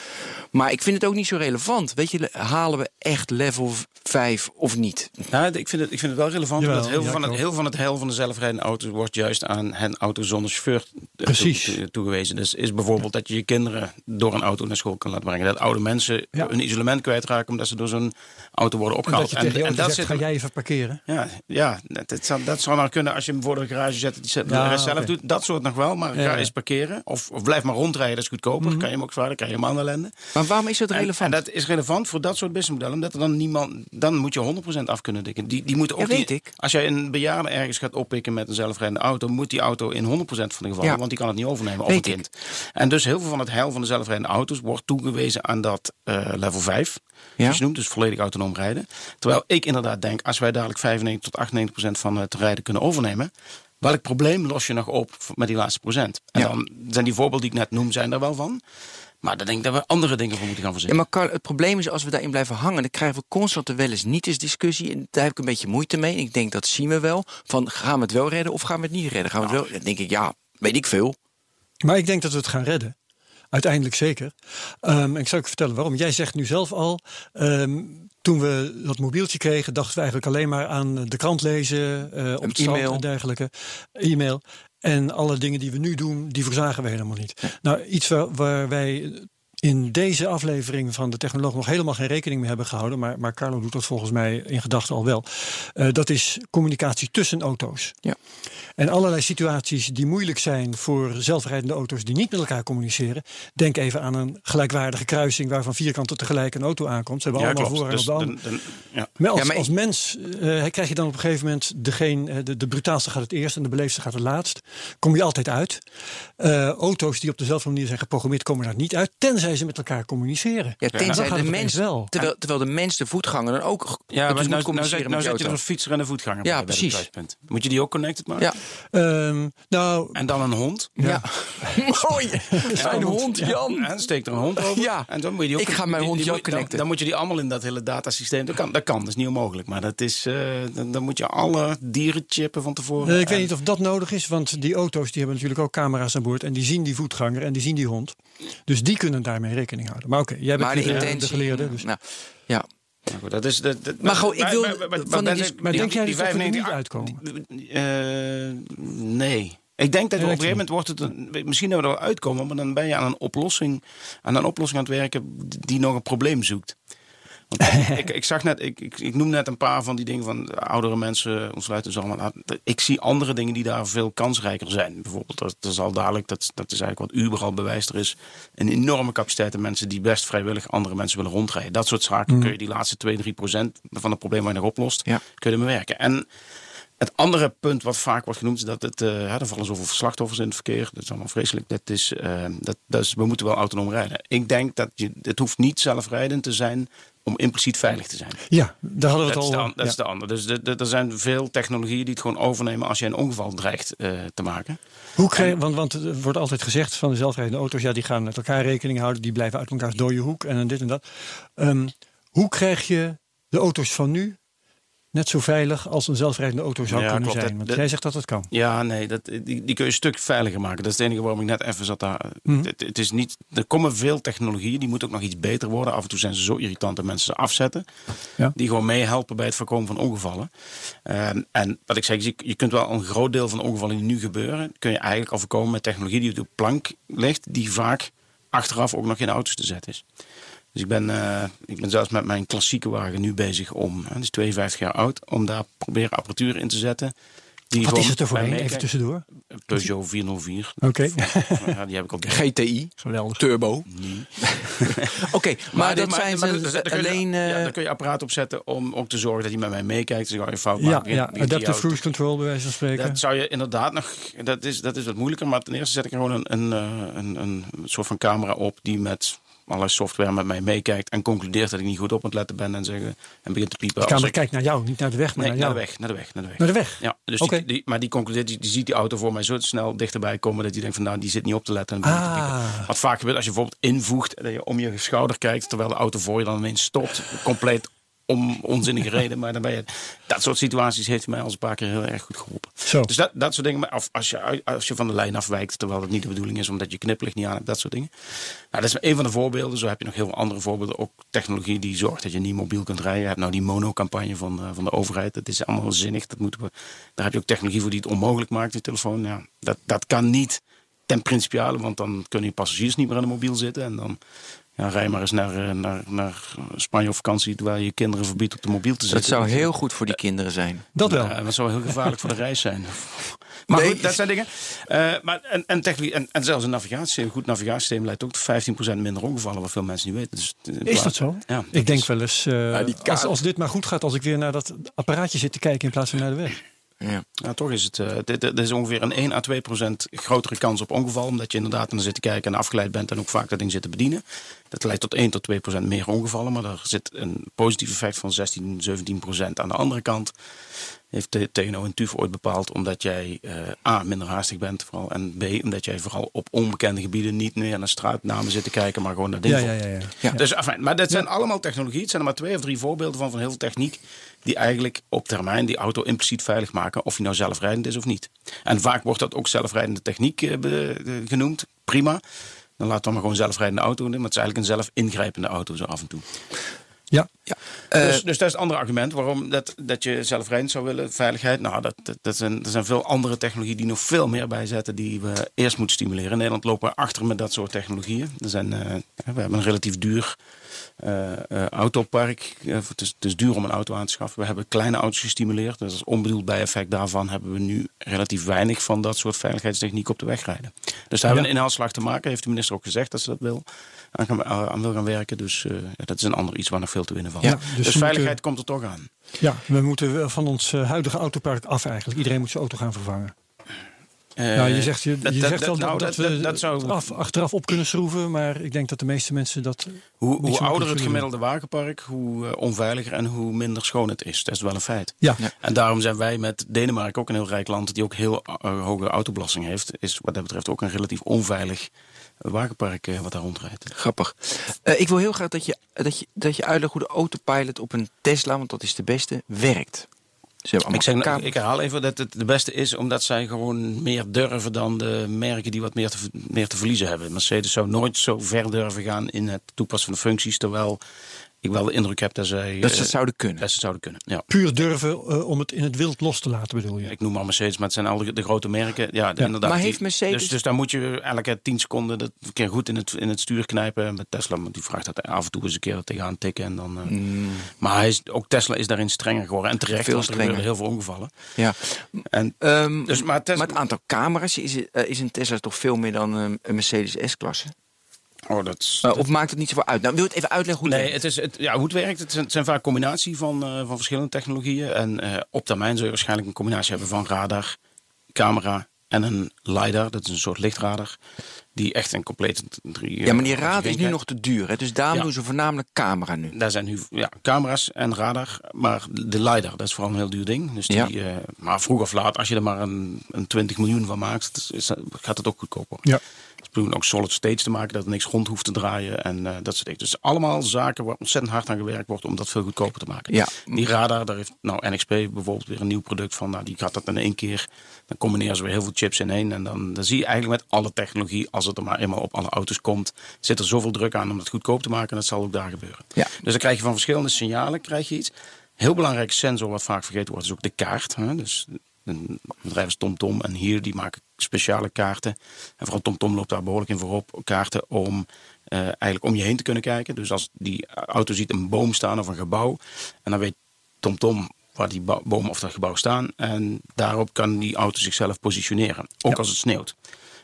Maar ik vind het ook niet zo relevant. Weet je, halen we echt level 5 of niet? Nou, ik, vind het, ik vind het wel relevant. Jawel, omdat heel, ja, van het, heel van het heil van de zelfrijdende auto's wordt juist aan hen auto zonder chauffeur Precies. toegewezen. Dus is bijvoorbeeld dat je je kinderen door een auto naar school kan laten brengen. Dat oude mensen ja. hun isolement kwijtraken omdat ze door zo'n auto worden opgehaald. En dat, je en, en dat zegt, ga jij even parkeren? Ja, ja dat, zou, dat zou nou kunnen als je hem voor de garage zet. Die zet ja, zelf doet. Dat soort nog wel. Maar ga eens parkeren. Of, of, blijf maar rondrijden, dat is goedkoper. Mm -hmm. kan je hem ook zwaarder, kan je hem aan ellende. Maar waarom is het relevant? En, en, dat is relevant voor dat soort businessmodellen. Omdat er dan niemand... Dan moet je 100% af kunnen dikken. Die, die moeten ook weet ik. Als jij een bejaarde ergens gaat oppikken met een zelfrijdende auto... moet die auto in 100% van de gevallen, want die kan het niet overnemen. Of een kind. En dus heel veel van het heil van de zelfrijdende auto's... wordt toegewezen aan dat uh, level 5. Ja. Dus je noemt, dus volledig autonoom rijden. Terwijl ik inderdaad denk, als wij dadelijk 95 tot 98% van het rijden kunnen overnemen, welk probleem los je nog op met die laatste procent? En ja. dan zijn die voorbeelden die ik net noem, zijn er wel van. Maar dan denk ik dat we andere dingen voor moeten gaan verzinnen. Ja, maar Carl, het probleem is als we daarin blijven hangen, dan krijgen we constant wel eens niet eens discussie. En daar heb ik een beetje moeite mee. Ik denk dat zien we wel. Van gaan we het wel redden of gaan we het niet redden? Gaan we het wel? Dan denk ik, ja, weet ik veel. Maar ik denk dat we het gaan redden. Uiteindelijk zeker. Um, ik zal je vertellen waarom. Jij zegt nu zelf al. Um, toen we dat mobieltje kregen, dachten we eigenlijk alleen maar aan de krant lezen, uh, op het e-mail en dergelijke. E-mail. En alle dingen die we nu doen, die verzagen we helemaal niet. Ja. Nou, iets waar, waar wij in deze aflevering van de Technoloog nog helemaal geen rekening mee hebben gehouden, maar, maar Carlo doet dat volgens mij in gedachten al wel. Uh, dat is communicatie tussen auto's. Ja. En allerlei situaties die moeilijk zijn voor zelfrijdende auto's die niet met elkaar communiceren. Denk even aan een gelijkwaardige kruising waarvan vier kanten tegelijk een auto aankomt. Ze hebben ja, allemaal klopt. voor en dus op de dan, ja. Maar als, Ja, maar als mens uh, krijg je dan op een gegeven moment degene, de, de brutaalste gaat het eerst en de beleefdste gaat het laatst. Kom je altijd uit. Uh, auto's die op dezelfde manier zijn geprogrammeerd komen daar niet uit, tenzij ze met elkaar communiceren. Ja, tenzij de mens, wel. terwijl, terwijl de mens, de voetganger, dan ook Ja, dus maar moet nou, nou, communiceren zet, nou met zet je er een fietser en een voetganger Ja, bij, precies. het kruispunt. Moet je die ook connected maken? Ja. Ehm, nou, En dan een hond. Ja. Mooi. Mijn hond, Jan. En steekt er een hond over. Ja. En dan moet je die ook, Ik ga mijn hond jou moet- dan, connecten. dan moet je die allemaal in dat hele datasysteem. Dat kan, dat kan, dat is niet onmogelijk. Maar dat is, eh, dan, dan moet je alle dieren chippen van tevoren. Eh, ik weet niet of dat nodig is, want die auto's die hebben natuurlijk ook camera's aan boord en die zien die voetganger en die zien die hond. Dus die kunnen daarmee rekening houden. Maar oké, jij bent Maar de de, de intentie. geleerde. Dus. Nou, ja. Maar goed, dat is, dat, dat- Maar gewoon, ik wil van die Ben- dis- Maar denk jij die dat we er niet 95 uitkomen? Eh, nee. Ik denk dat we op een gegeven moment wordt het een, misschien dat we er wel uitkomen, maar dan ben je aan een oplossing, aan een oplossing aan het werken die nog een probleem zoekt. Want ik, ik zag net, ik, ik, ik noem net een paar van die dingen van oudere mensen ontsluiten ze allemaal. uit. Ik zie andere dingen die daar veel kansrijker zijn. Bijvoorbeeld, dat, dat is al dadelijk, dat, dat is eigenlijk wat Uber al bewijst. Er is een enorme capaciteit aan mensen die best vrijwillig andere mensen willen rondrijden. Dat soort zaken kun je die laatste 2, 3 procent van het probleem waar je nog oplost, Ja. kun je ermee werken. En het andere punt wat vaak wordt genoemd is dat het, eh hè, er vallen zoveel slachtoffers in het verkeer. Dat is allemaal vreselijk. Dat is, eh, dat, dat is, we moeten wel autonoom rijden. Ik denk dat je, het hoeft niet zelfrijdend te zijn om impliciet veilig te zijn. Ja, daar hadden we Dat, het is al. de, an- dat ja. is de andere. Dus de- de- er zijn veel technologieën die het gewoon overnemen als je een ongeval dreigt eh, te maken. Hoe krijg, want, want er wordt altijd gezegd van de zelfrijdende auto's, ja, die gaan met elkaar rekening houden, die blijven uit elkaars dode hoek en dit en dat. Ehm, hoe krijg je de auto's van nu net zo veilig als een zelfrijdende auto zou Ja, kunnen klopt. zijn? Want dat- jij zegt dat het kan. Ja, nee, dat, die, die kun je een stuk veiliger maken. Dat is het enige waarom ik net even zat daar. Mhm. Het, het is niet, er komen veel technologieën, die moeten ook nog iets beter worden. Af en toe zijn ze zo irritant dat mensen ze afzetten. Ja. Die gewoon meehelpen bij het voorkomen van ongevallen. Ehm, en wat ik zeg, je, je kunt wel een groot deel van de ongevallen die nu gebeuren, kun je eigenlijk al voorkomen met technologie die op de plank ligt, die vaak achteraf ook nog in auto's te zetten is. Dus ik ben, eh, ik ben zelfs met mijn klassieke wagen nu bezig om, hè, die is 52 jaar oud, om daar proberen apparatuur in te zetten Die Wat is het er Even tussendoor. Peugeot 404. Oké, Ja, die heb ik op de GTI, geweldig. turbo. Oké, maar, dit- dat zijn maar ze daar- daar kun je- alleen... ja, eh, daar kun je apparaat op zetten om ook te zorgen dat hij met mij meekijkt. Dus een fout Ja, ja, adaptive cruise control bij wijze van spreken. Dat zou je inderdaad nog. Dat is, dat is wat moeilijker. Maar ten eerste zet ik er gewoon een, een, eh, een, een soort van camera op die met allerlei software met mij meekijkt. En concludeert dat ik niet goed op aan het letten ben. En, zeggen, en begint te piepen. de als camera ik- kijkt naar jou, niet naar de weg, maar Nee, naar naar jou. de weg, naar de weg, naar de weg. Naar de weg? Ja, dus die, die- maar die concludeert, die, die ziet die auto voor mij zo snel dichterbij komen dat hij denkt van nou, die zit niet op te letten. En begint te piepen. Ah, Wat vaak gebeurt als je bijvoorbeeld invoegt, dat je om je schouder kijkt terwijl de auto voor je dan ineens stopt. Compleet om onzinnige reden. Maar dan ben je, dat soort situaties heeft hij mij al een paar keer heel erg goed geholpen. zo. Dus dat, dat soort dingen. Of als je, als je van de lijn afwijkt, terwijl het niet de bedoeling is, omdat je kniplicht niet aan hebt, dat soort dingen. Nou, dat is een van de voorbeelden. Zo heb je nog heel veel andere voorbeelden. Ook technologie die zorgt dat je niet mobiel kunt rijden. Je hebt nou die mono-campagne van, eh, van de overheid. Dat is allemaal zinnig. Dat moeten we, daar heb je ook technologie voor die het onmogelijk maakt, die telefoon. Ja, dat, dat kan niet ten principiale, want dan kunnen je passagiers niet meer aan de mobiel zitten. En dan ja, rij maar eens naar, eh, naar, naar Spanje op vakantie, terwijl je kinderen verbiedt op de mobiel te zitten. dat zou heel goed voor die kinderen zijn. dat wel. Ja, dat zou heel gevaarlijk voor de reis zijn. Maar Nee. goed, dat zijn dingen. Eh, maar, en, en, technologie, en, en zelfs een navigatiesysteem, een goed navigatiesysteem leidt ook tot 15% minder ongevallen, wat veel mensen niet weten. Dus, in Is plaats- dat zo? Ja, ik denk wel eens, eh, als dit maar goed gaat, als ik weer naar dat apparaatje zit te kijken in plaats van naar de weg. Ja. Ja, toch is het. eh, dit, is ongeveer een 1 à 2 procent grotere kans op ongeval. Omdat je inderdaad naar zit te kijken en afgeleid bent en ook vaak dat ding zit te bedienen. Dat leidt tot 1 tot 2 procent meer ongevallen. Maar daar zit een positief effect van 16, 17 procent. Aan de andere kant heeft de TNO en TUF ooit bepaald omdat jij eh, A, minder haastig bent vooral. En B, omdat jij vooral op onbekende gebieden niet meer naar straatnamen zit te kijken, maar gewoon naar Ja, dingen. ja, ja. ja. Ja. Dus, afijn, maar dat zijn allemaal technologie. Het zijn er maar twee of drie voorbeelden van, van heel veel techniek. Die eigenlijk op termijn die auto impliciet veilig maken. Of die nou zelfrijdend is of niet. En vaak wordt dat ook zelfrijdende techniek eh, be- eh, genoemd. Prima. Dan laat dan maar gewoon zelfrijdende auto doen. Maar het is eigenlijk een zelf ingrijpende auto zo af en toe. Ja. Ja. Eh, dus, dus dat is het andere argument waarom dat, dat je zelfrijdend zou willen. Veiligheid. Nou, dat, dat, dat zijn, er zijn veel andere technologieën die nog veel meer bijzetten. Die we eerst moeten stimuleren. In Nederland lopen we achter met dat soort technologieën. Er zijn, eh, we hebben een relatief duur eh, eh, autopark. Het, is, het is duur om een auto aan te schaffen. We hebben kleine auto's gestimuleerd. Dus als onbedoeld bijeffect daarvan hebben we nu relatief weinig van dat soort veiligheidstechniek op de weg rijden. Dus daar hebben we een inhaalslag te maken. Heeft de minister ook gezegd dat ze dat wil. Aan, gaan- aan wil gaan werken. Dus eh, ja, dat is een ander iets waar nog veel te winnen valt. Ja, dus dus veiligheid komt er toch aan. ja, we moeten van ons eh, huidige autopark af eigenlijk. Iedereen moet zijn auto gaan vervangen. Eh, nou, je zegt, je, dat- je dat- zegt wel dat, nou, dat, dat- we dat zou- af, achteraf op kunnen schroeven, maar ik denk dat de meeste mensen dat... Hoe, niet hoe ouder het gemiddelde wagenpark, hoe eh, onveiliger en hoe minder schoon het is. Dat is wel een feit. Ja, Ja. En daarom zijn wij met Denemarken ook een heel rijk land die ook heel eh, hoge autobelasting heeft. Is wat dat betreft ook een relatief onveilig wagenpark eh, wat daar rondrijdt. Grappig. Eh, ik wil heel graag dat je, dat, je, dat je uitlegt hoe de autopilot op een Tesla, want dat is de beste, werkt. Ze Ik, zeg, kamer- ik herhaal even dat het de beste is omdat zij gewoon meer durven dan de merken die wat meer te, meer te verliezen hebben. Mercedes zou nooit zo ver durven gaan in het toepassen van de functies. Terwijl ik wel de indruk heb dat zij dat ze eh, het zouden kunnen. dat ze het zouden kunnen. Ja. puur durven eh, om het in het wild los te laten bedoel je? Ik noem maar Mercedes, maar het zijn al de, de grote merken. Ja, inderdaad. Maar die- heeft Mercedes- Dus, dus daar moet je elke 10 seconden dat een keer goed in het, in het stuur knijpen. Met Tesla, want die vraagt dat af en toe eens een keer tegenaan tikken. En dan, eh, Maar hij is, ook Tesla is daarin strenger geworden. En terecht, Veel er strenger. heel veel ongevallen. Ja. En, Ehm, dus, maar Tesla, maar het aantal camera's is, is een Tesla toch veel meer dan een Mercedes S-klasse? Oh, dat is, Eh, of maakt het niet zoveel uit? Nou, wil je het even uitleggen hoe het Nee, werkt? het is, het, ja, hoe het werkt, het zijn, het zijn vaak combinatie van, eh, van verschillende technologieën. En eh, op termijn zul je waarschijnlijk een combinatie hebben van radar, camera en een LiDAR. Dat is een soort lichtradar. Die echt een complete... Drie, Ja, maar die raad is nu krijgt. nog te duur. Hè? Dus daarom Ja. doen ze voornamelijk camera nu. Daar zijn nu ja, camera's en radar. Maar de LiDAR, dat is vooral een heel duur ding. Dus die, Ja. eh, maar vroeg of laat, als je er maar een, een 20 miljoen van maakt, is, gaat het ook goedkoper. Ja. Ook solid stage te maken, dat er niks rond hoeft te draaien en eh, dat soort dingen. Dus allemaal zaken waar ontzettend hard aan gewerkt wordt om dat veel goedkoper te maken. Ja. Die radar, daar heeft nou NXP bijvoorbeeld weer een nieuw product van. Nou, die gaat dat in één keer. Dan combineren ze weer heel veel chips in één. En dan, dan zie je eigenlijk met alle technologie, als het er maar eenmaal op alle auto's komt, zit er zoveel druk aan om het goedkoop te maken. En dat zal ook daar gebeuren. Ja. Dus dan krijg je van verschillende signalen krijg je iets. Heel belangrijk sensor, wat vaak vergeten wordt, is ook de kaart. Hè? Dus een bedrijf als TomTom en hier, die maken speciale kaarten. En vooral TomTom loopt daar behoorlijk in voorop. Kaarten om eh, eigenlijk om je heen te kunnen kijken. Dus als die auto ziet een boom staan of een gebouw. En dan weet TomTom waar die boom of dat gebouw staan. En daarop kan die auto zichzelf positioneren, ook als het sneeuwt.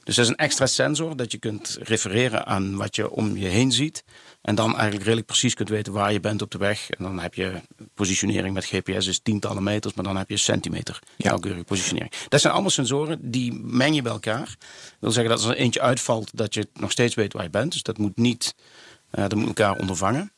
Dus dat is een extra sensor dat je kunt refereren aan wat je om je heen ziet. En dan eigenlijk redelijk precies kunt weten waar je bent op de weg. En dan heb je positionering met GPS is tientallen meters, maar dan heb je centimeter nauwkeurige positionering. Dat zijn allemaal sensoren die meng je bij elkaar. Dat wil zeggen dat als er eentje uitvalt, dat je nog steeds weet waar je bent. Dus dat moet niet, eh, dat moet elkaar ondervangen.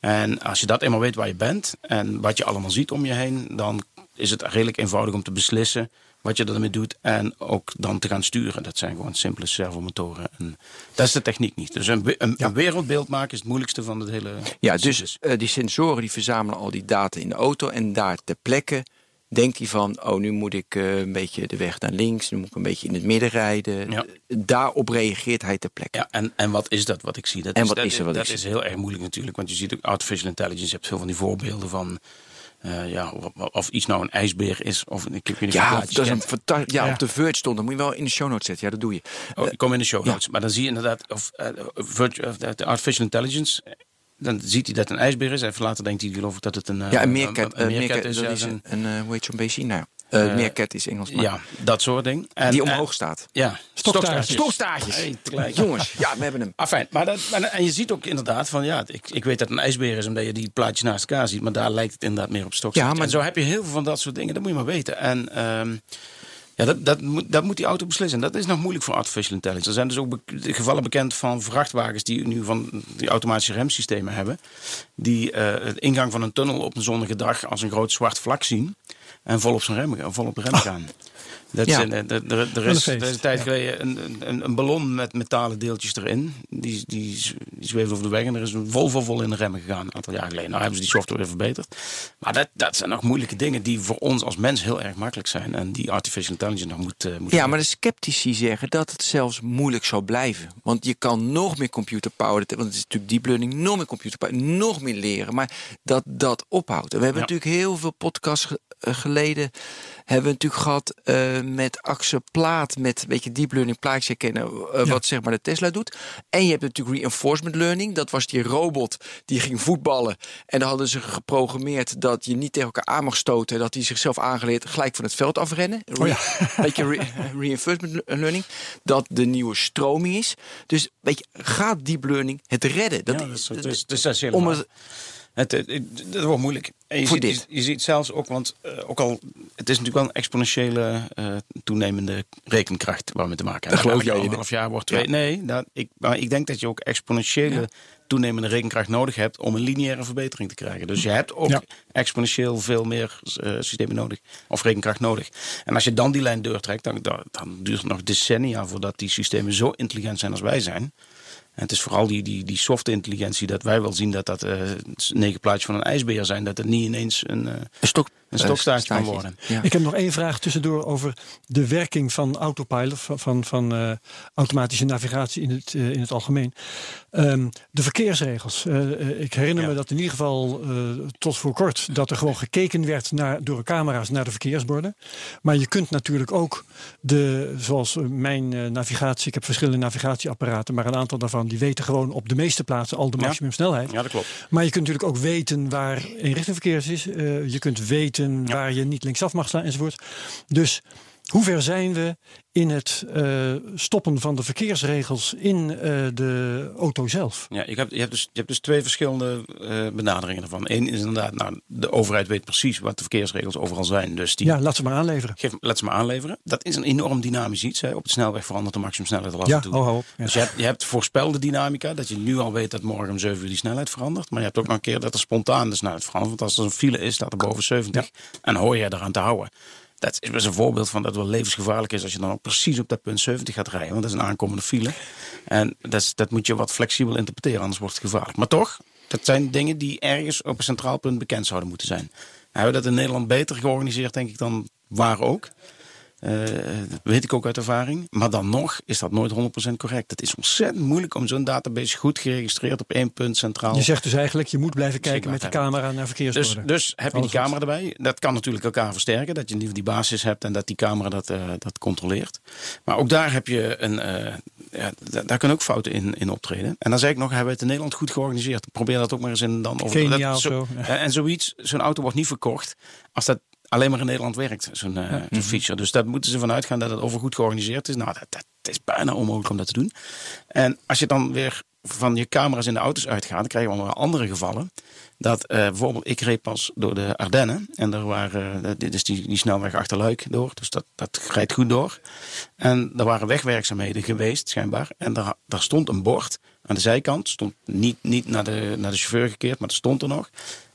En als je dat eenmaal weet waar je bent en wat je allemaal ziet om je heen, dan is het redelijk eenvoudig om te beslissen wat je ermee doet en ook dan te gaan sturen. Dat zijn gewoon simpele servomotoren. En dat is de techniek niet. Dus een, een, een wereldbeeld maken is het moeilijkste van het hele Ja, dus eh, die sensoren die verzamelen al die data in de auto. En daar ter plekke denkt hij van... oh, nu moet ik eh, een beetje de weg naar links. Nu moet ik een beetje in het midden rijden. Ja. Daarop reageert hij ter plekke. Ja, en, en wat is dat wat ik zie? Dat En is, wat dat, is er wat dat ik is zie? heel erg moeilijk natuurlijk. Want je ziet ook artificial intelligence. Je hebt veel van die voorbeelden van... eh, ja, of, of iets nou een ijsbeer is. Of ik weet Ja, dat is een fantastisch. Ja, Ja. op de Verge stond. Dat moet je wel in de show notes zetten. Ja, dat doe je. Oh, ik kom in de show ja. notes. Maar dan zie je inderdaad, of, eh, of de artificial intelligence, dan ziet hij dat een ijsbeer is. Even later denkt hij geloof ik dat het een, eh, Ja, een meerkat. een, een meerkat is. dat is zo'n- een, een eh, hoe heet eh, Eh, meerkat is Engels. maar ja, dat soort ding. En, die en- omhoog staat. ja, Stokstaartjes. Stokstaartjes. Hey. Jongens, ja, we hebben hem. Afijn, maar dat, en je ziet ook inderdaad van ja, ik, ik weet dat het een ijsbeer is omdat je die plaatjes naast elkaar ziet, maar daar lijkt het inderdaad meer op stok. Ja, maar- En zo heb je heel veel van dat soort dingen, dat moet je maar weten. En ehm, ja, dat, dat, moet, dat moet die auto beslissen. En dat is nog moeilijk voor artificial intelligence. Er zijn dus ook be- gevallen bekend van vrachtwagens die nu van die automatische remsystemen hebben, die eh het ingang van een tunnel op een zonnige dag als een groot zwart vlak zien en vol op zijn remmen, vol op de rem gaan. Dat Ja. is er, er, er is, er een tijd ja. geleden een, een, een ballon met metalen deeltjes erin. Die, die, die zweeft over de weg en er is een Volvo vol in de remmen gegaan een aantal jaar geleden. Nou hebben ze die software weer verbeterd. Maar dat, dat zijn nog moeilijke dingen die voor ons als mens heel erg makkelijk zijn. En die artificial intelligence nog moet, eh, moet Ja, maar de sceptici zeggen dat het zelfs moeilijk zal blijven. Want je kan nog meer computer power, want het is natuurlijk deep learning, nog meer computer power, nog meer leren. Maar dat dat ophoudt. En we hebben Ja. natuurlijk heel veel podcasts geleden hebben we natuurlijk gehad eh, met Axel Plaat, met een beetje deep learning plaatjes herkennen, eh, wat zeg maar de Tesla doet. En je hebt natuurlijk reinforcement learning. Dat was die robot die ging voetballen. En dan hadden ze geprogrammeerd dat je niet tegen elkaar aan mag stoten. Dat hij zichzelf aangeleerd gelijk van het veld afrennen. Oh ja. Weet je, re- reinforcement learning. Dat de nieuwe stroming is. Dus weet je, gaat deep learning het redden? Dat Ja, dat is, het is, het is essentieel. om Maar het, Het, het, het- dat wordt moeilijk. En je, Voor ziet, dit. Je, je ziet zelfs ook, want eh, ook al, het is natuurlijk wel een exponentiële eh, toenemende rekenkracht waar we te maken hebben. geloof Elk jij in, hè? anderhalf jaar wordt twee. Nee, dat, ik, maar ik denk dat je ook exponentiële toenemende rekenkracht nodig hebt om een lineaire verbetering te krijgen. Dus je hebt ook Ja. exponentieel veel meer eh, systemen nodig, of rekenkracht nodig. En als je dan die lijn doortrekt, dan, dan, dan duurt het nog decennia voordat die systemen zo intelligent zijn als wij zijn. En het is vooral die, die, die softe intelligentie dat wij wel zien dat dat eh, negen plaatjes van een ijsbeer zijn. Dat het niet ineens een, eh, een, stok, een stokstaartje kan worden. Ja. Ik heb nog één vraag tussendoor over de werking van autopilot, van, van, van eh, automatische navigatie in het, eh, in het algemeen. Ehm, de verkeersregels. Eh, eh, ik herinner Ja. me dat in ieder geval eh, tot voor kort dat er gewoon gekeken werd naar, door de camera's naar de verkeersborden. Maar je kunt natuurlijk ook de, zoals eh, mijn eh, navigatie, ik heb verschillende navigatieapparaten, maar een aantal daarvan die weten gewoon op de meeste plaatsen al de Ja. maximumsnelheid. Ja, dat klopt. Maar je kunt natuurlijk ook weten waar eenrichtingverkeer is. Eh, je kunt weten waar je niet linksaf mag slaan enzovoort. Dus hoe ver zijn we in het eh, stoppen van de verkeersregels in eh, de auto zelf? Ja, je, hebt, je, hebt dus, je hebt dus twee verschillende eh, benaderingen ervan. Eén is inderdaad, nou, de overheid weet precies wat de verkeersregels overal zijn. Dus die Ja, laat ze maar aanleveren. geef, laat ze maar aanleveren. Dat is een enorm dynamisch iets. Hè. Op de snelweg verandert de maximumsnelheid al af Ja, en toe. oh. Ja. Dus je hebt, je hebt voorspelde dynamica, dat je nu al weet dat morgen om 7 uur die snelheid verandert. Maar je hebt ook nog een keer dat er spontaan de snelheid verandert. Want als er een file is, staat er boven 70 en hoor je eraan te houden. Dat is een voorbeeld van dat het wel levensgevaarlijk is als je dan ook precies op dat punt 70 gaat rijden. Want dat is een aankomende file. En dat, is- dat moet je wat flexibel interpreteren, anders wordt het gevaarlijk. Maar toch, dat zijn dingen die ergens op een centraal punt bekend zouden moeten zijn. Hebben we dat in Nederland beter georganiseerd, denk ik, dan waar ook. Eh, dat weet ik ook uit ervaring. Maar dan nog is dat nooit 100% correct. Het is ontzettend moeilijk om zo'n database goed geregistreerd op één punt centraal. Je zegt dus eigenlijk, je moet blijven kijken met de camera naar Dus, verkeersborden. dus heb je die camera erbij. Dat kan natuurlijk elkaar versterken. Dat je die, die basis hebt en dat die camera dat, eh, dat controleert. Maar ook daar heb je een, eh, ja, da- daar kunnen ook fouten in, in optreden. En dan zeg ik nog, hebben we het in Nederland goed georganiseerd. Probeer dat ook maar eens in dan over Kenia dat- of zo, ja. En zoiets, zo'n auto wordt niet verkocht als dat alleen maar in Nederland werkt, zo'n eh, zo'n feature. Dus daar moeten ze vanuit gaan dat het over goed georganiseerd is. Nou, dat, dat is bijna onmogelijk om dat te doen. En als je dan weer van je camera's in de auto's uitgaat, dan krijg je allemaal andere gevallen. Dat eh, bijvoorbeeld, ik reed pas door de Ardennen. En er waren, eh, dit is die, die snelweg achter Luik door. Dus dat, dat rijdt goed door. En er waren wegwerkzaamheden geweest, schijnbaar. En daar, daar stond een bord aan de zijkant. Stond niet, niet naar, de, naar de chauffeur gekeerd, maar dat stond er nog.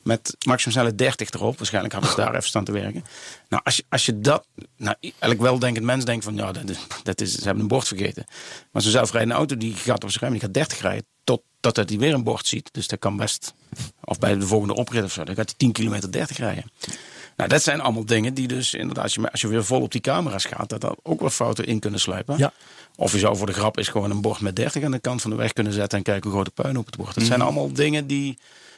Met maximum snelheid 30 erop. Waarschijnlijk hadden ze daar even staan te werken. Nou, als je, als je dat. Nou, eigenlijk weldenkend mens denkt van ja, dat is, dat is, ze hebben een bord vergeten. Maar zo'n zelfrijdende auto die gaat op zijn rem, die gaat 30 rijden. Totdat hij weer een bord ziet. Dus dat kan best. Of bij de volgende oprit of zo. Dan gaat hij 10 kilometer 30 rijden. Nou, dat zijn allemaal dingen die dus inderdaad, als je, als je weer vol op die camera's gaat, dat er ook wel fouten in kunnen sluipen. Ja. Of je zou voor de grap is gewoon een bord met 30 aan de kant van de weg kunnen zetten en kijken hoe groot de puin op het wordt. Dat zijn allemaal dingen die,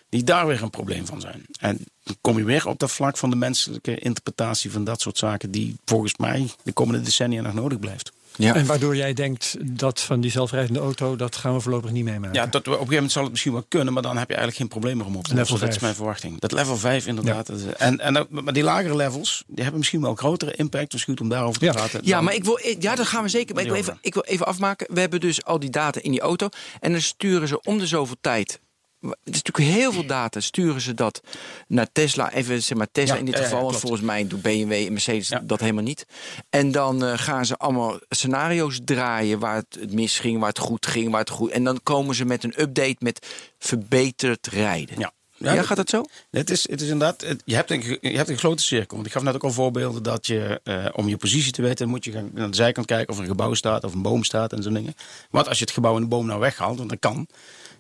die daar weer een probleem van zijn. En dan kom je weer op dat vlak van de menselijke interpretatie van dat soort zaken, die volgens mij de komende decennia nog nodig blijft. Ja. En waardoor jij denkt dat van die zelfrijdende auto, dat gaan we voorlopig niet meemaken. Ja, dat, op een gegeven moment zal het misschien wel kunnen, maar dan heb je eigenlijk geen probleem meer om op te Level lossen. Dat is mijn verwachting. Dat level 5 inderdaad. En, en, maar die lagere levels, die hebben misschien wel grotere impact. Dus goed om daarover te Ja. praten. Ja, maar ik wil, ja, dat gaan we zeker. Maar ik wil, even, ik wil even afmaken. We hebben dus al die data in die auto. En dan sturen ze om de zoveel tijd. Het is natuurlijk heel veel data. Sturen ze dat naar Tesla. Even zeg maar Tesla Ja, in dit ja, geval. want volgens mij doet BMW en Mercedes dat helemaal niet. En dan eh, gaan ze allemaal scenario's draaien waar het, het misging, waar het goed ging, waar het goed. En dan komen ze met een update met verbeterd rijden. Ja. Ja, gaat dat zo? Het is, het is inderdaad, het- je, hebt een, je hebt een grote cirkel. Want ik gaf net ook al voorbeelden dat je, eh, om je positie te weten, moet je gaan naar de zijkant kijken of er een gebouw staat of een boom staat en zo'n dingen. Want als je het gebouw en de boom nou weghaalt, want dat kan,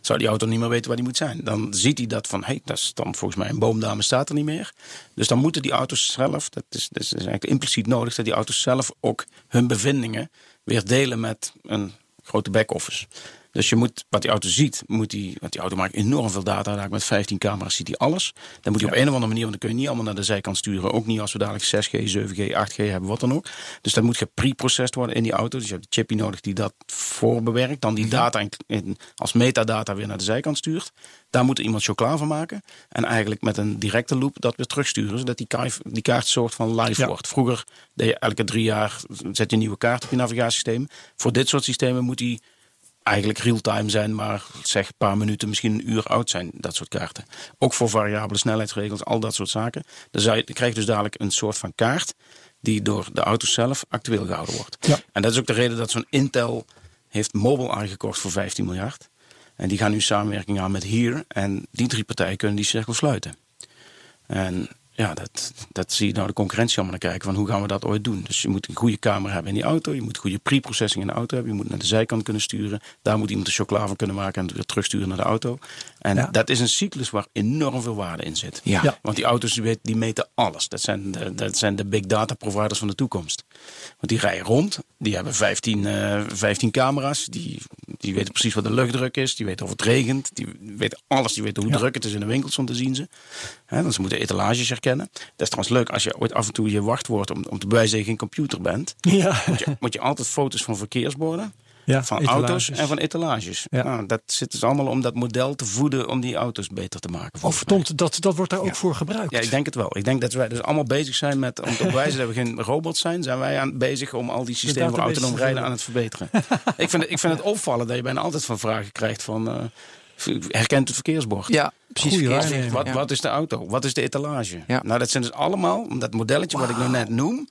zou die auto niet meer weten waar die moet zijn. Dan ziet hij dat van, hé, hey, dat is dan volgens mij een boomdame staat er niet meer. Dus dan moeten die auto's zelf, dat is, dat is eigenlijk impliciet nodig, dat die auto's zelf ook hun bevindingen weer delen met een grote back-office. Dus je moet, wat die auto ziet, moet die, want die auto maakt enorm veel data. Daar met 15 camera's ziet hij alles. Dan moet hij op een of andere manier, want dan kun je niet allemaal naar de zijkant sturen. Ook niet als we dadelijk 6G, 7G, 8G hebben, wat dan ook. Dus dat moet gepreprocessed worden in die auto. Dus je hebt een chippy nodig die dat voorbewerkt. Dan die data in, in- als metadata weer naar de zijkant stuurt. Daar moet er iemand chocola van maken. En eigenlijk met een directe loop dat weer terugsturen. Zodat die, kaart, die kaart soort van live Ja. wordt. Vroeger deed je elke drie jaar zet je een nieuwe kaart op je navigatiesysteem. Voor dit soort systemen moet die eigenlijk real-time zijn, maar zeg een paar minuten, misschien een uur oud zijn, dat soort kaarten. Ook voor variabele snelheidsregels, al dat soort zaken. Dan, zou je, dan krijg je dus dadelijk een soort van kaart die door de auto zelf actueel gehouden wordt. Ja. En dat is ook de reden dat zo'n Intel heeft Mobileye gekocht voor 15 miljard. En die gaan nu samenwerking aan met Hier. En die drie partijen kunnen die cirkel sluiten. En ja, dat, dat zie je nou de concurrentie allemaal naar kijken. Van hoe gaan we dat ooit doen? Dus je moet een goede camera hebben in die auto. Je moet goede pre-processing in de auto hebben. Je moet naar de zijkant kunnen sturen. Daar moet iemand de chocola van kunnen maken en het weer terugsturen naar de auto. En Ja. dat is een cyclus waar enorm veel waarde in zit. Ja. Ja. Want die auto's die, die meten alles. Dat zijn, de, dat zijn de big data providers van de toekomst. Want die rijden rond. Die hebben 15, eh 15 camera's. Die, die weten precies wat de luchtdruk is. Die weten of het regent. Die weten alles. Die weten hoe Ja. druk het is in de winkels om te zien ze. Hè, want ze moeten etalages herkennen. Dat is trouwens leuk als je ooit af en toe je wachtwoord om, om te bewijzen dat je geen computer bent. Ja. Moet je, moet je altijd foto's van verkeersborden. Ja, van etalages. auto's en van etalages. Ja. Nou, dat zit dus allemaal om dat model te voeden om die auto's beter te maken. Oh, volgens mij. verdomd, dat, dat wordt daar ook voor gebruikt. Ja, ik denk het wel. Ik denk dat wij dus allemaal bezig zijn met, om te bewijzen dat we geen robots zijn, zijn wij aan bezig om al die systemen voor autonoom rijden aan het verbeteren. ik, vind, het- ik vind het opvallen dat je bijna altijd van vragen krijgt van, eh, herkent het verkeersbord? Ja, precies. Goeie. Wat, Ja. wat is de auto? Wat is de etalage? Ja. Nou, dat zijn dus allemaal, om dat modelletje wat ik nu net noem,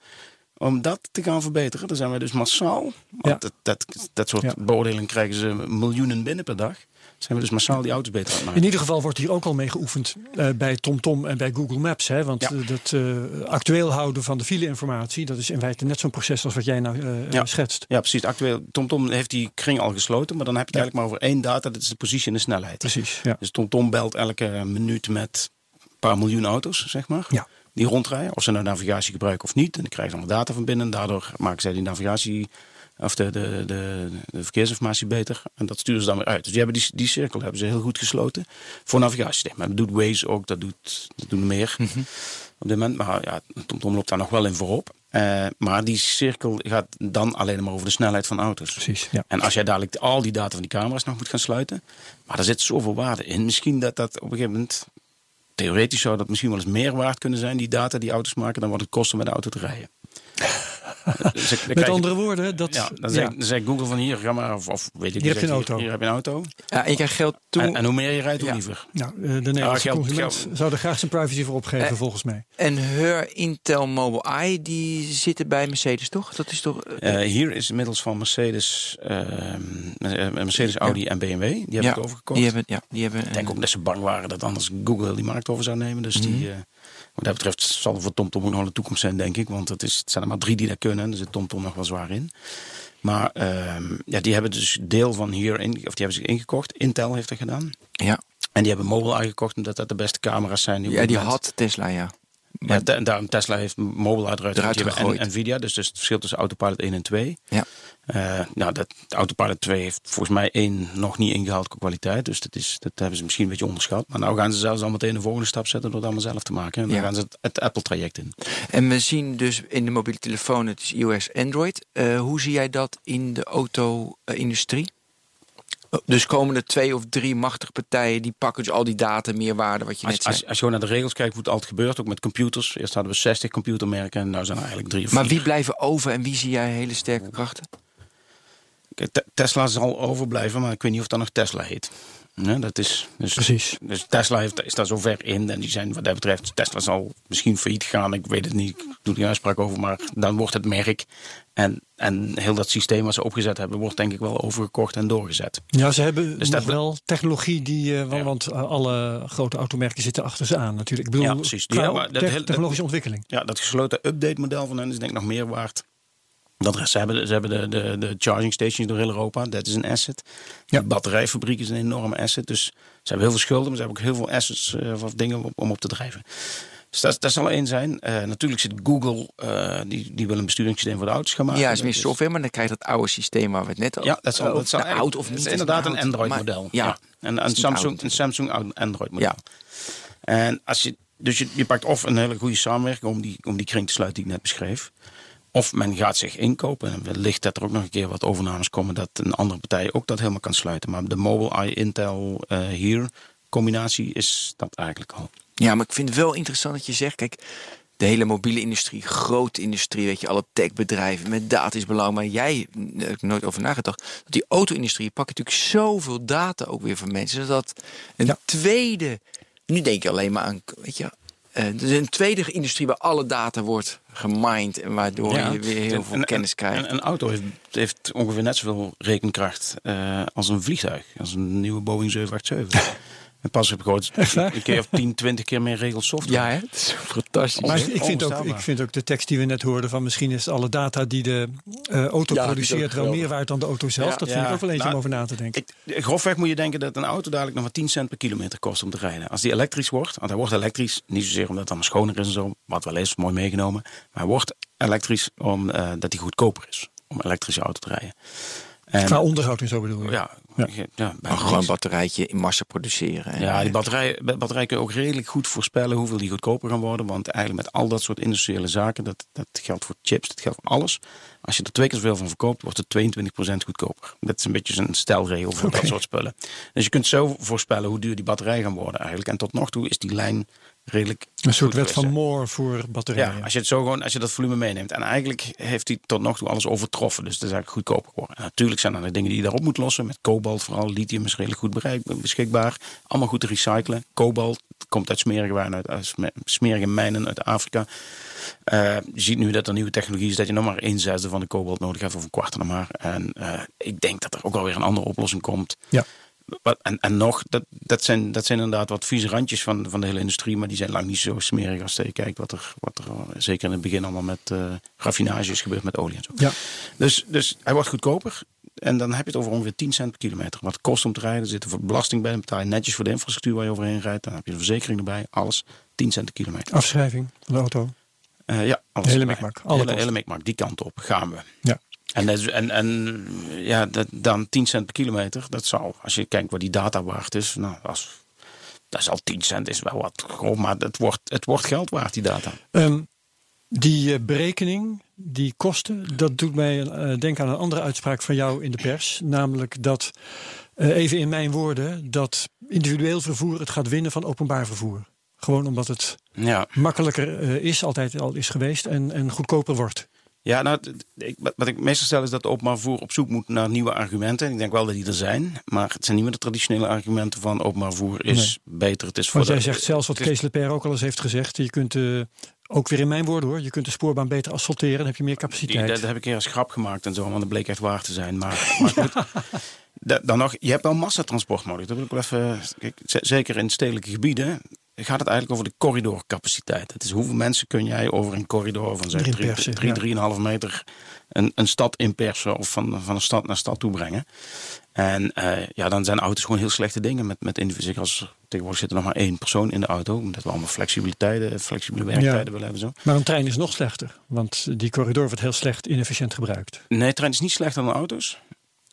om dat te gaan verbeteren. Dan zijn we dus massaal, want dat, dat, dat soort Ja. beoordelingen krijgen ze miljoenen binnen per dag. Zijn we dus massaal die auto's beter aan het maken. In ieder geval wordt hier ook al mee geoefend eh, bij TomTom en bij Google Maps. Hè? Want Ja. dat eh, actueel houden van de file-informatie, dat is in feite net zo'n proces als wat jij nou eh, Ja. schetst. Ja, precies. Actueel, TomTom heeft die kring al gesloten, maar dan heb je het eigenlijk maar over één data, dat is de positie en de snelheid. Precies. Ja. Dus TomTom belt elke minuut met een paar miljoen auto's, zeg maar. Ja. Die rondrijden, of ze nou navigatie gebruiken of niet. En dan krijgen ze allemaal data van binnen. En daardoor maken zij die navigatie, of de, de, de, de verkeersinformatie beter. En dat sturen ze dan weer uit. Dus die, hebben die, die cirkel hebben ze heel goed gesloten voor navigatiesysteem. En dat doet Waze ook, dat, doet, dat doen er meer op dit moment. Maar ja, TomTom loopt daar nog wel in voorop. Eh, maar die cirkel gaat dan alleen maar over de snelheid van auto's. Precies, ja. En als jij dadelijk al die data van die camera's nog moet gaan sluiten. Maar daar zit zoveel waarde in. Misschien dat dat op een gegeven moment. Theoretisch zou dat misschien wel eens meer waard kunnen zijn, die data die auto's maken, dan wat het kost om met de auto te rijden. Dus ik- Met andere woorden, dat, ja, dan, ja. Dan zei Google van hier, ga maar, of, of weet ik Hier niet, heb je een zegt, auto. Hier heb je een auto. Ja, en je krijgt geld toe. En, en hoe meer je rijdt, hoe Ja. liever. Nou, de Nederlandse geld- consument geld- zou er graag zijn privacy voor opgeven, Eh, volgens mij. En Her Intel Mobile Eye, die zitten bij Mercedes, toch? Dat is toch... eh, hier is inmiddels van Mercedes, ehm, eh, Mercedes, Audi en BMW. Die hebben ja, het overgekocht. Die hebben, ja, die hebben Ik denk ook dat ze bang waren dat anders Google die markt over zou nemen. Dus die, Mhm. Wat dat betreft zal er voor TomTom ook nog een toekomst zijn, denk ik. Want het, is, het zijn er maar drie die dat kunnen. En daar zit TomTom nog wel zwaar in. Maar ehm, ja, die hebben dus deel van hier, in, of die hebben zich ingekocht. Intel heeft dat gedaan. ja. En die hebben Mobile aangekocht omdat dat de beste camera's zijn. ja, die had Tesla, ja. Ja, en daarom Tesla heeft Mobile uiteraard Eruit gegooid. En Nvidia, dus, dus het verschil tussen Autopilot 1 en 2. Ja. Eh, nou, dat Autopilot 2 heeft volgens mij één nog niet ingehaald qua kwaliteit. Dus dat, is, dat hebben ze misschien een beetje onderschat. Maar nou gaan ze zelfs al meteen de volgende stap zetten door het allemaal zelf te maken. En dan Ja. gaan ze het, het Apple-traject in. En we zien dus in de mobiele telefoon, het is iOS, Android. Eh, hoe zie jij dat in de auto-industrie? Dus komen er twee of drie machtige partijen die pakken dus al die data, meerwaarde, wat je Als, net zei. als je gewoon naar de regels kijkt hoe het altijd gebeurt, ook met computers. Eerst hadden we 60 computermerken en nu zijn er eigenlijk drie of Maar vier. wie blijven over en wie zie jij hele sterke krachten? Kijk, Tesla zal overblijven, maar ik weet niet of dat nog Tesla heet. Nee, dat is, dus, Precies. Dus Tesla heeft, is daar zo ver in. En die zijn wat dat betreft, Tesla zal misschien failliet gaan. Ik weet het niet, ik doe die uitspraak over. Maar dan wordt het merk. En, en heel dat systeem wat ze opgezet hebben, wordt denk ik wel overgekocht en doorgezet. Ja, ze hebben Dus nog dat- wel technologie die, eh, want, Ja. want, eh, alle grote automerken zitten achter ze aan natuurlijk. Ik bedoel, Ja, precies. Ja, maar dat technologische ontwikkeling. Ja, dat gesloten update model van hen is denk ik nog meer waard. Dat ze hebben, ze hebben de, de, de charging stations door heel Europa. Dat is een asset. Ja. De batterijfabriek is een enorme asset. Dus ze hebben heel veel schulden, maar ze hebben ook heel veel assets eh, of dingen om, om op te drijven. Dus dat, dat zal één zijn. Eh, natuurlijk zit Google, eh, die, die wil een besturingssysteem voor de auto's gaan maken. ja, is meer Dat software, maar dan krijg je dat oude systeem waar we het net over Ja, dat zal, dat zal eigenlijk- oud of het niet. is is inderdaad een Android-model. Ja. Ja, En een Samsung, oud. een Samsung Android-model. Ja. En als je, dus je, je pakt of een hele goede samenwerking om die, om die kring te sluiten die ik net beschreef. Of men gaat zich inkopen. En wellicht dat er ook nog een keer wat overnames komen dat een andere partij ook dat helemaal kan sluiten. Maar de Mobile Eye Intel eh, hier combinatie is dat eigenlijk al. Ja, maar ik vind het wel interessant dat je zegt, kijk, de hele mobiele industrie, grote industrie, weet je, alle techbedrijven met data is belangrijk. Maar jij, daar heb ik nooit over nagedacht, dat die auto-industrie pakt natuurlijk zoveel data ook weer van mensen. Zodat een Ja. tweede, nu denk je alleen maar aan, weet je, eh, dus een tweede industrie waar alle data wordt gemined en waardoor je weer heel veel en- kennis krijgt. Een, een auto heeft, heeft ongeveer net zoveel rekenkracht eh, als een vliegtuig. Als een nieuwe Boeing 787. en pas heb ik een keer of 10, 20 keer meer regels software. ja, hè? het is fantastisch. Maar ik vind, ook, ik vind ook de tekst die we net hoorden van misschien is alle data die de eh, auto Ja, produceert wel meer waard dan de auto zelf. Ja. dat vind Ja, ik ook wel eentje nou, om over na te denken. Ik, grofweg moet je denken dat een auto dadelijk nog maar 10 cent per kilometer kost om te rijden. Als die elektrisch wordt, want hij wordt elektrisch, niet zozeer omdat het dan schoner is en zo, wat wel is, mooi meegenomen. Maar hij wordt elektrisch omdat hij goedkoper is om een elektrische auto te rijden. En, Qua onderhoud en zo bedoel je. ja, Ja. ja. gewoon een batterijtje in massa produceren. En, Ja, die batterij, batterij kun je ook redelijk goed voorspellen hoeveel die goedkoper gaan worden. Want eigenlijk met al dat soort industriële zaken, dat, dat geldt voor chips, dat geldt voor alles. Als je er twee keer zoveel van verkoopt, wordt het 22% goedkoper. Dat is een beetje een stelregel voor dat soort spullen. Dus je kunt zo voorspellen hoe duur die batterij gaan worden eigenlijk. En tot nog toe is die lijn redelijk Een soort wet van. Moore voor batterijen. Ja, als je het zo gewoon, als je dat volume meeneemt. En eigenlijk heeft hij tot nog toe alles overtroffen. Dus dat is eigenlijk goedkoper geworden. En natuurlijk zijn er nog dingen die je daarop moet lossen. Met kobalt vooral. Lithium is redelijk goed bereik, beschikbaar. Allemaal goed te recyclen. Kobalt komt uit smerige, wijnen uit, uit sme- smerige mijnen uit Afrika. Eh, je ziet nu dat er nieuwe technologie is dat je nog maar een zesde van de kobalt nodig hebt. Of een kwart nog maar. En eh, ik denk dat er ook alweer een andere oplossing komt. Ja. Wat, en, en nog, dat, dat, zijn, dat zijn inderdaad wat vieze randjes van, van de hele industrie. Maar die zijn lang niet zo smerig als je kijkt wat er, wat er zeker in het begin allemaal met eh raffinage is gebeurd met olie en zo. Ja. Dus, dus hij wordt goedkoper. En dan heb je het over ongeveer 10 cent per kilometer. Wat het kost om te rijden. Er zit er voor belasting bij. Dan betaal je netjes voor de infrastructuur waar je overheen rijdt. Dan heb je de verzekering erbij. Alles 10 cent per kilometer. Afschrijving van de auto. Eh, ja, alles De hele mikmak, Hele, hele mikmak. Die kant op gaan we. Ja. En, en, en ja, dat, dan 10 cent per kilometer. Dat zal, als je kijkt wat die data waard is. Nou, als, dat is al 10 cent is wel wat. Maar het wordt, het wordt geld waard, die data. Ehm, Die eh, berekening, die kosten, dat doet mij eh, denken aan een andere uitspraak van jou in de pers. Namelijk dat, eh, even in mijn woorden, dat individueel vervoer het gaat winnen van openbaar vervoer. Gewoon omdat het Ja, makkelijker is, altijd al is geweest en, en goedkoper wordt. Ja nou, ik, wat- ik meestal stel is dat openbaar vervoer op zoek moet naar nieuwe argumenten. Ik denk wel dat die er zijn. Maar het zijn niet meer de traditionele argumenten van openbaar vervoer is beter. Het is voor Want jij de- zegt zelfs wat Kees Lepere ook al eens heeft gezegd. Je kunt, eh, ook weer in mijn woorden hoor, je kunt de spoorbaan beter asfalteren. Dan heb je meer Die, capaciteit. dat heb ik keer als grap gemaakt en zo, want dat bleek echt waar te zijn. Maar, maar goed, dan nog, je hebt wel massatransport nodig. Dat wil ik wel even, kijk, zeker in stedelijke gebieden gaat het eigenlijk over de corridorcapaciteit. Het is hoeveel mensen kun jij over een corridor van zeg, Erin drie- persen, drie, ja. drieënhalve meter een, een stad inpersen of van, van een stad naar stad toe brengen. En eh, ja, dan zijn auto's gewoon heel slechte dingen met, met individu. Zeker als tegenwoordig zit er nog maar één persoon in de auto, omdat we allemaal flexibiliteiten, flexibele werktijden willen hebben. Zo. Maar een trein is nog slechter. Want die corridor wordt heel slecht inefficiënt gebruikt. Nee, trein is niet slechter dan auto's.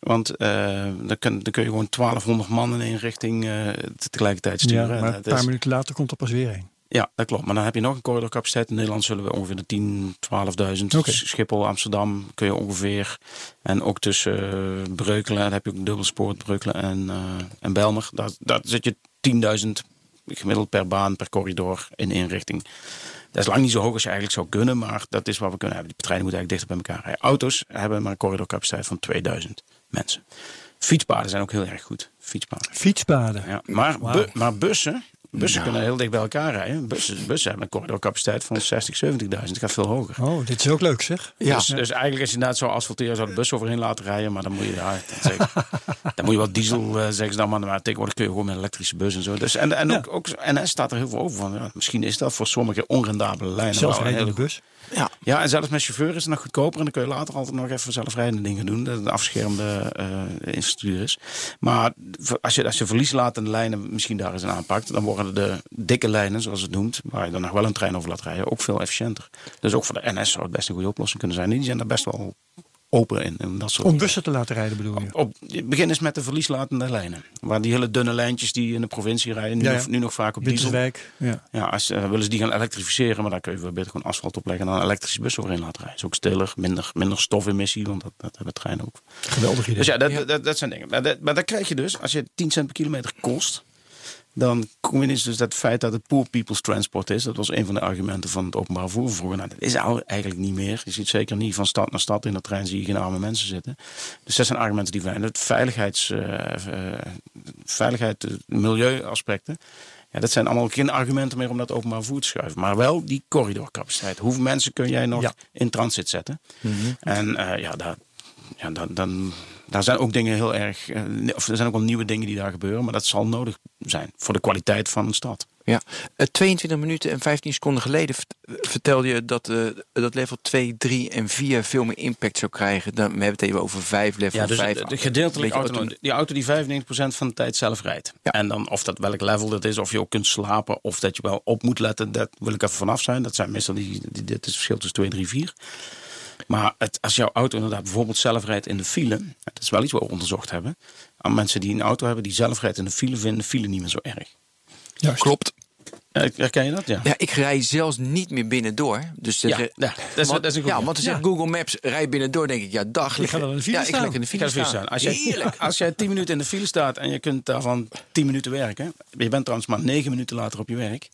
Want eh, dan, kun, dan kun je gewoon 1200 man in één richting eh, tegelijkertijd sturen. Ja, maar een paar is- minuten later komt er pas weer een. ja, dat klopt. Maar dan heb je nog een corridorcapaciteit. In Nederland zullen we ongeveer de 10, 12.000. Oké. Schiphol, Amsterdam kun je ongeveer. En ook tussen eh, Breukelen, dan heb je ook een dubbelspoor, Breukelen en, en Belmer. Daar, daar zit je 10.000 gemiddeld per baan, per corridor in één richting. Dat is lang niet zo hoog als je eigenlijk zou kunnen, maar dat is wat we kunnen hebben. Die treinen moeten eigenlijk dichter bij elkaar rijden. Auto's hebben maar een corridorcapaciteit van 2000 mensen. Fietspaden zijn ook heel erg goed. Fietspaden. Fietspaden. Ja, maar, bu- maar bussen, bussen kunnen heel dicht bij elkaar rijden. Bussen, bussen hebben een corridorcapaciteit van 60, 70.000. Het gaat veel hoger. Oh, dit is ook leuk zeg. Ja. Dus, dus eigenlijk als je inderdaad zou asfalteren, zou de bus overheen laten rijden. Maar dan moet je, ja, dan, dan moet je wat diesel, eh, zeggen ze dan. Maar, maar tegenwoordig kun je gewoon met een elektrische bus en zo. Dus, en en Ja. ook, ook NS staat er heel veel over van. Ja, misschien is dat voor sommige onrendabele lijnen Zelfrijdende hele bus. Ja. ja, en zelfs met chauffeur is het nog goedkoper. En dan kun je later altijd nog even zelfrijdende dingen doen. Dat het een afschermde eh, infrastructuur is. Maar als je, als je verlieslatende lijnen misschien daar eens aan aanpakt... dan worden de dikke lijnen, zoals het noemt... waar je dan nog wel een trein over laat rijden, ook veel efficiënter. Dus ook voor de NS zou het best een goede oplossing kunnen zijn. Die zijn daar best wel open in. in dat soort Om bussen te laten rijden bedoel je? op, begin eens met de verlieslatende lijnen. Waar die hele dunne lijntjes die in de provincie rijden... nu, Ja, ja. Nog, nu nog vaak op diesel. Winterswijk. Ja. Ja, als, eh, willen ze die gaan elektrificeren, maar dan kun je veel beter gewoon asfalt opleggen en dan een elektrische bus overheen laten rijden. is ook stiller, minder, minder stofelmissie, want dat, dat hebben treinen ook. Geweldig idee. Dus ja, dat, Dat, dat zijn dingen. Maar dat, maar dat krijg je dus, als je 10 cent per kilometer kost, dan kom je dus dat feit dat het poor people's transport is. Dat was een van de argumenten van het openbaar vervoer vroeger. Nou, dat is eigenlijk niet meer. Je ziet zeker niet van stad naar stad in de trein zie je geen arme mensen zitten. Dus dat zijn argumenten die zijn. Het veiligheids, eh, veiligheid, eh, milieuaspecten. Ja, dat zijn allemaal geen argumenten meer om dat openbaar vervoer te schuiven. Maar wel die corridorcapaciteit. Hoeveel mensen kun jij nog Ja. in transit zetten? En eh, ja, daar, ja dan, dan, daar zijn ook dingen heel erg. eh, of er zijn ook wel nieuwe dingen die daar gebeuren. Maar dat zal nodig zijn voor de kwaliteit van een stad. Ja, Eh, 22 minuten en 15 seconden geleden vert- vertelde je dat, eh, dat level 2, 3 en 4 veel meer impact zou krijgen. Dan, we hebben het even over 5, level Ja, dus 5. de, de gedeeltelijke Beetje auto, die auto die 95% van de tijd zelf rijdt. Ja. En dan of dat welk level dat is, of je ook kunt slapen, of dat je wel op moet letten, dat wil ik even vanaf zijn. Dat zijn meestal die, die dit is het verschil tussen 2, 3, 4. Maar het, als jouw auto inderdaad bijvoorbeeld zelf rijdt in de file, dat is wel iets wat we onderzocht hebben. Aan mensen die een auto hebben die zelf rijdt in de file, vinden de file niet meer zo erg. Juist. Klopt. Herken je dat? Ja. Ja, ik rij zelfs niet meer binnendoor. Dus Ja, ja, dat is- want, dat is een ja, want dan Ja. zegt Google Maps, rij binnendoor. denk ik, ja, dag. Je gaat wel in de file ja, ik ga staan. lekker in de Ik file ga staan. staan. Als jij, Heerlijk. als jij 10 minuten in de file staat en je kunt daarvan 10 minuten werken. Je bent trouwens maar 9 minuten later op je werk.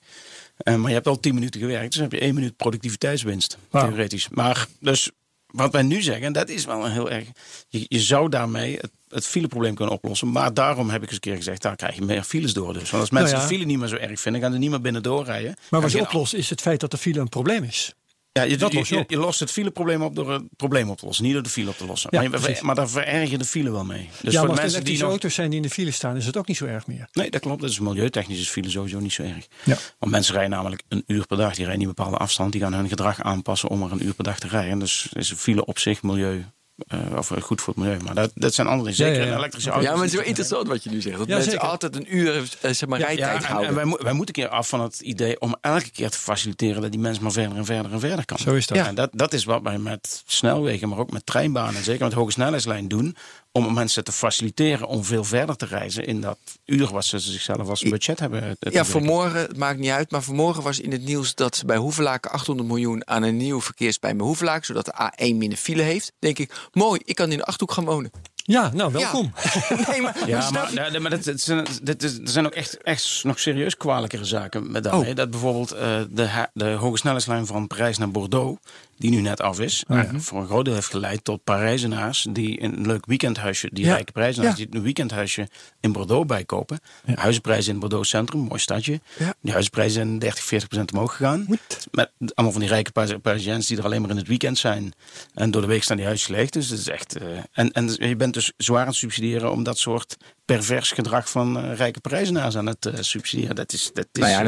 Eh, maar je hebt al 10 minuten gewerkt. Dus heb je 1 minuut productiviteitswinst. Theoretisch. Maar dus wat wij nu zeggen, en dat is wel een heel erg. Je, je zou daarmee het, het fileprobleem kunnen oplossen. Maar daarom heb ik eens een keer gezegd, daar krijg je meer files door. Dus. Want als mensen Nou ja. de file niet meer zo erg vinden, gaan ze niet meer binnen doorrijden. Maar wat je oplost is het feit dat de file een probleem is. Ja, je, Dat je, los je je, op. je lost het fileprobleem op door het probleem op te lossen. Niet door de file op te lossen. Ja, maar, je, maar daar vererg je de file wel mee. Dus ja, voor maar de als mensen die elektrische nog... auto's zijn die in de file staan, is het ook niet zo erg meer. Nee, dat klopt. Dat is milieutechnisch is file sowieso niet zo erg. Ja. Want mensen rijden namelijk een uur per dag. Die rijden een bepaalde afstand. Die gaan hun gedrag aanpassen om maar een uur per dag te rijden. Dus is een file op zich milieu, eh, of eh, goed voor het milieu. Maar dat, dat zijn andere. Ja, Zeker ja, elektrische Oké. auto. Ja, maar het is wel interessant wat je nu zegt. Dat mensen zeker. altijd een uur eh, zeg maar, rijtijd en, houden. en wij, mo- wij moeten een keer af van het idee om elke keer te faciliteren dat die mens maar verder en verder en verder kan. Zo is dat. Ja, en dat, dat is wat wij met snelwegen, maar ook met treinbanen, en zeker met hoge snelheidslijn doen. Om mensen te faciliteren om veel verder te reizen in dat uur wat ze zichzelf als budget hebben. te Ja, vanmorgen, het maakt niet uit, maar vanmorgen was in het nieuws dat ze bij Hoevelaken 800 miljoen aan een nieuw verkeerspijn bij Hoevelaken, zodat de A1 minder file heeft. Denk ik, mooi, ik kan in de Achterhoek gaan wonen. Ja, nou, welkom. nee, maar, Ja, snap maar, ja, maar dat, dat zijn, er zijn ook echt, echt nog serieus kwalijkere zaken met Oh. daarmee. Dat bijvoorbeeld eh, de, de hoge snelheidslijn van Parijs naar Bordeaux, die nu net af is, eh, voor een groot deel heeft geleid tot Parijzenaars die een leuk weekendhuisje, die Ja. rijke Parijzenaars, Ja. die een weekendhuisje in Bordeaux bijkopen. Huizenprijzen in Bordeaux Centrum, mooi stadje. Ja. Die huizenprijzen zijn 30, 40 procent omhoog gegaan. Met allemaal van die rijke Pari- Parisiëns die er alleen maar in het weekend zijn. En door de week staan die huisjes leeg. Dus het is echt. eh, en, en je bent dus zwaar aan het subsidiëren om dat soort pervers gedrag van eh, rijke Parijzenaars aan het subsidiëren. Dat is. Dat is Nou ja,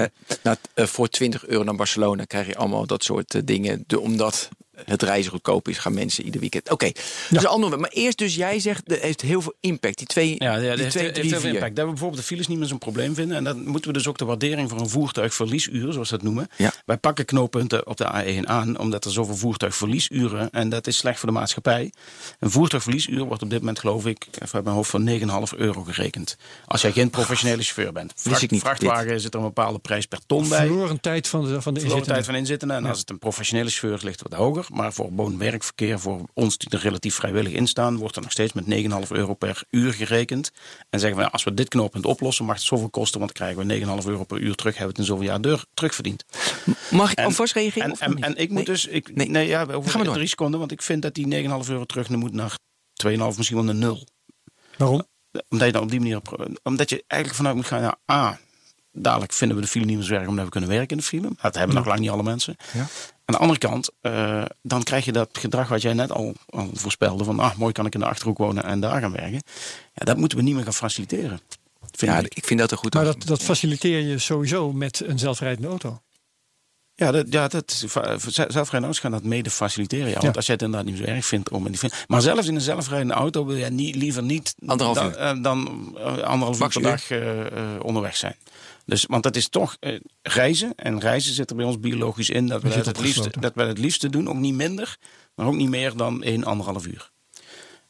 na- na- voor 20 euro naar Barcelona krijg je allemaal dat soort dingen. De, omdat het reizen goedkoop is, gaan mensen ieder weekend. Oké, ander. Maar eerst dus, jij zegt, dat heeft heel veel impact. Die twee, Ja, ja die heeft, twee heeft drie, heel veel vier. impact. Dat we bijvoorbeeld de files niet meer zo'n probleem vinden. En dan moeten we dus ook de waardering voor een voertuigverliesuur, zoals we dat noemen. Ja. Wij pakken knooppunten op de A1 aan, omdat er zoveel voertuigverliesuren. En dat is slecht voor de maatschappij. Een voertuigverliesuur wordt op dit moment, geloof ik, even uit mijn hoofd van 9,5 euro gerekend. Als jij geen professionele chauffeur bent. Wist ik niet, vrachtwagen zit er een bepaalde prijs per ton bij. Verloren tijd van de, van de Verloren tijd inzittenden. van inzittenden. En als het een professionele chauffeur is, ligt het wat hoger. Maar voor woon-werkverkeer, voor ons die er relatief vrijwillig in staan, wordt er nog steeds met 9,5 euro per uur gerekend. En zeggen we, nou, als we dit knooppunt oplossen, mag het zoveel kosten, want dan krijgen we 9,5 euro per uur terug, hebben we het in zoveel jaar deur, terugverdiend. Mag ik En- alvast reageren? En, of en, ik moet Nee. dus, ik, Nee. nee. ja, over door. drie seconden, want ik vind dat die 9,5 euro terug moet naar 2,5, misschien wel naar 0 Waarom? omdat je dan op die manier, omdat je eigenlijk vanuit moet gaan, ja, A, dadelijk vinden we de file niet meer zo erg omdat we kunnen werken in de file. Dat hebben nog lang niet alle mensen. Ja. Aan de andere kant, eh, dan krijg je dat gedrag wat jij net al, al voorspelde, van ah, mooi kan ik in de Achterhoek wonen en daar gaan werken. Ja, dat moeten we niet meer gaan faciliteren. Vind Ja, ik. ik vind dat een goed Maar dat, dat faciliteer je sowieso met een zelfrijdende auto. Ja, dat, ja dat, va- zelfrijdende auto's gaan dat mede faciliteren. Ja, want Ja. als jij het inderdaad niet zo erg vindt om in die Maar zelfs in een zelfrijdende auto wil jij niet, liever niet Anderhalf dan, uur. eh, dan eh, anderhalf uur per dag eh, eh, onderweg zijn. Dus, want dat is toch eh, reizen. En reizen zit er bij ons biologisch in dat we, dat het, liefste, dat we het liefste doen. Ook niet minder, maar ook niet meer dan 1, anderhalf uur.